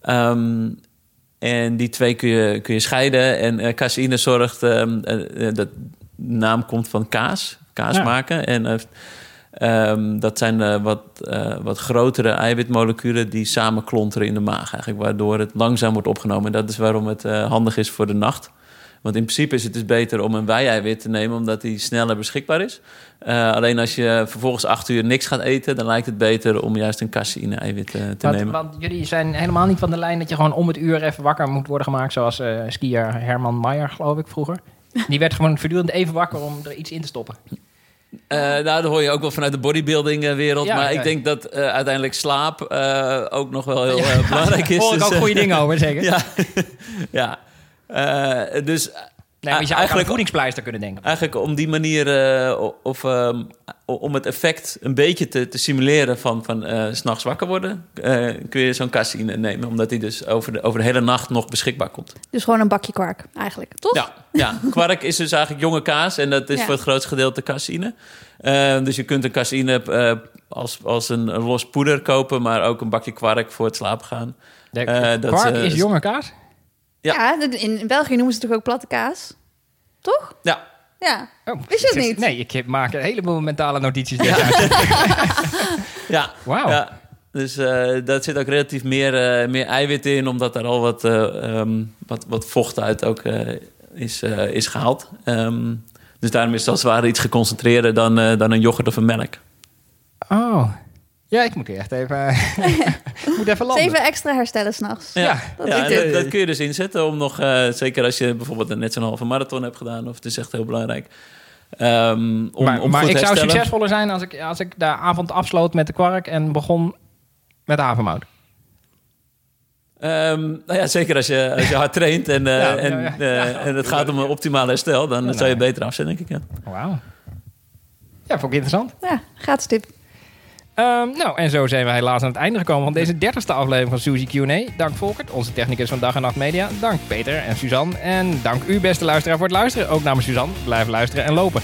Ehm, en die twee kun je, kun je scheiden. En caseïne zorgt, eh, dat de naam komt van kaas, kaas Ja. maken. En eh, Ehm, dat zijn eh, wat, eh, wat grotere eiwitmoleculen die samen klonteren in de maag. Eigenlijk, waardoor het langzaam wordt opgenomen. En dat is waarom het eh, handig is voor de nacht. Want in principe is het dus beter om een wei-eiwit te nemen... omdat die sneller beschikbaar is. Alleen als je vervolgens acht uur niks gaat eten... dan lijkt het beter om juist een caseïne-eiwit te Want, nemen. want jullie zijn helemaal niet van de lijn dat je gewoon om het uur even wakker moet worden gemaakt. Zoals skier Herman Maier, geloof ik, vroeger. Die werd gewoon voortdurend even wakker om er iets in te stoppen. Eh, nou, dat hoor je ook wel vanuit de bodybuilding-wereld. Ja, maar ja. ik denk dat eh, uiteindelijk slaap eh, ook nog wel heel eh, belangrijk is. Hoor ik Dus, ook eh, goede dingen over, zeker? [LAUGHS] Ja, ja. Eh, dus Nee, maar je zou eigenlijk- voedingspleister kunnen denken. Eigenlijk om die manier, eh, of ehm, om het effect een beetje te, te simuleren van, van eh, 's s'nachts wakker worden, eh, kun je zo'n caseïne nemen, omdat die dus over de, over de hele nacht nog beschikbaar komt. Dus gewoon een bakje kwark, eigenlijk. Toch? Ja, ja, [LAUGHS] kwark is dus eigenlijk jonge kaas en dat is Ja. voor het grootste gedeelte caseïne. Eh, dus je kunt een caseïne eh, als, als een, een los poeder kopen, maar ook een bakje kwark voor het slapen gaan. De Eh, kwark eh, is jonge kaas? Ja. Ja, in België noemen ze het toch ook platte kaas? Toch? Ja, Ja. Oh, Wist je het niet? Nee, ik maak een heleboel mentale notities. [LAUGHS] ja. Wauw. Ja, dus eh daar zit ook relatief meer, eh, meer eiwit in, omdat er al wat, eh, ehm, wat, wat vocht uit ook eh, is, is gehaald. Ehm, dus daarom is het als het ware iets geconcentreerder dan, dan een yoghurt of een melk. Oh. Ja, ik moet hier echt even... [LAUGHS] Moet even landen. Zeven extra herstellen s'nachts. Ja, Ja, dat ja, dat kun je dus inzetten om nog, eh, zeker als je bijvoorbeeld net zo'n halve marathon hebt gedaan, of het is echt heel belangrijk. ehm, om, maar om maar goed ik zou succesvoller zijn als ik, als ik de avond afsloot met de kwark en begon met havermout. Ehm, nou ja, zeker als je, als je hard traint en, eh, Ja, ja, en, ja. eh, en het gaat om een optimaal herstel, dan zou je beter af zijn, denk ik. Ja. Wauw. Ja, vond ik interessant. Ja, gratis tip. Ehm, nou, en zo zijn we helaas aan het einde gekomen van deze dertigste aflevering van Suzy Q&A. Dank Volkert, onze technicus van Dag en Nacht Media. Dank Peter en Suzanne. En dank u, beste luisteraar, voor het luisteren. Ook namens Suzanne. Blijf luisteren en lopen.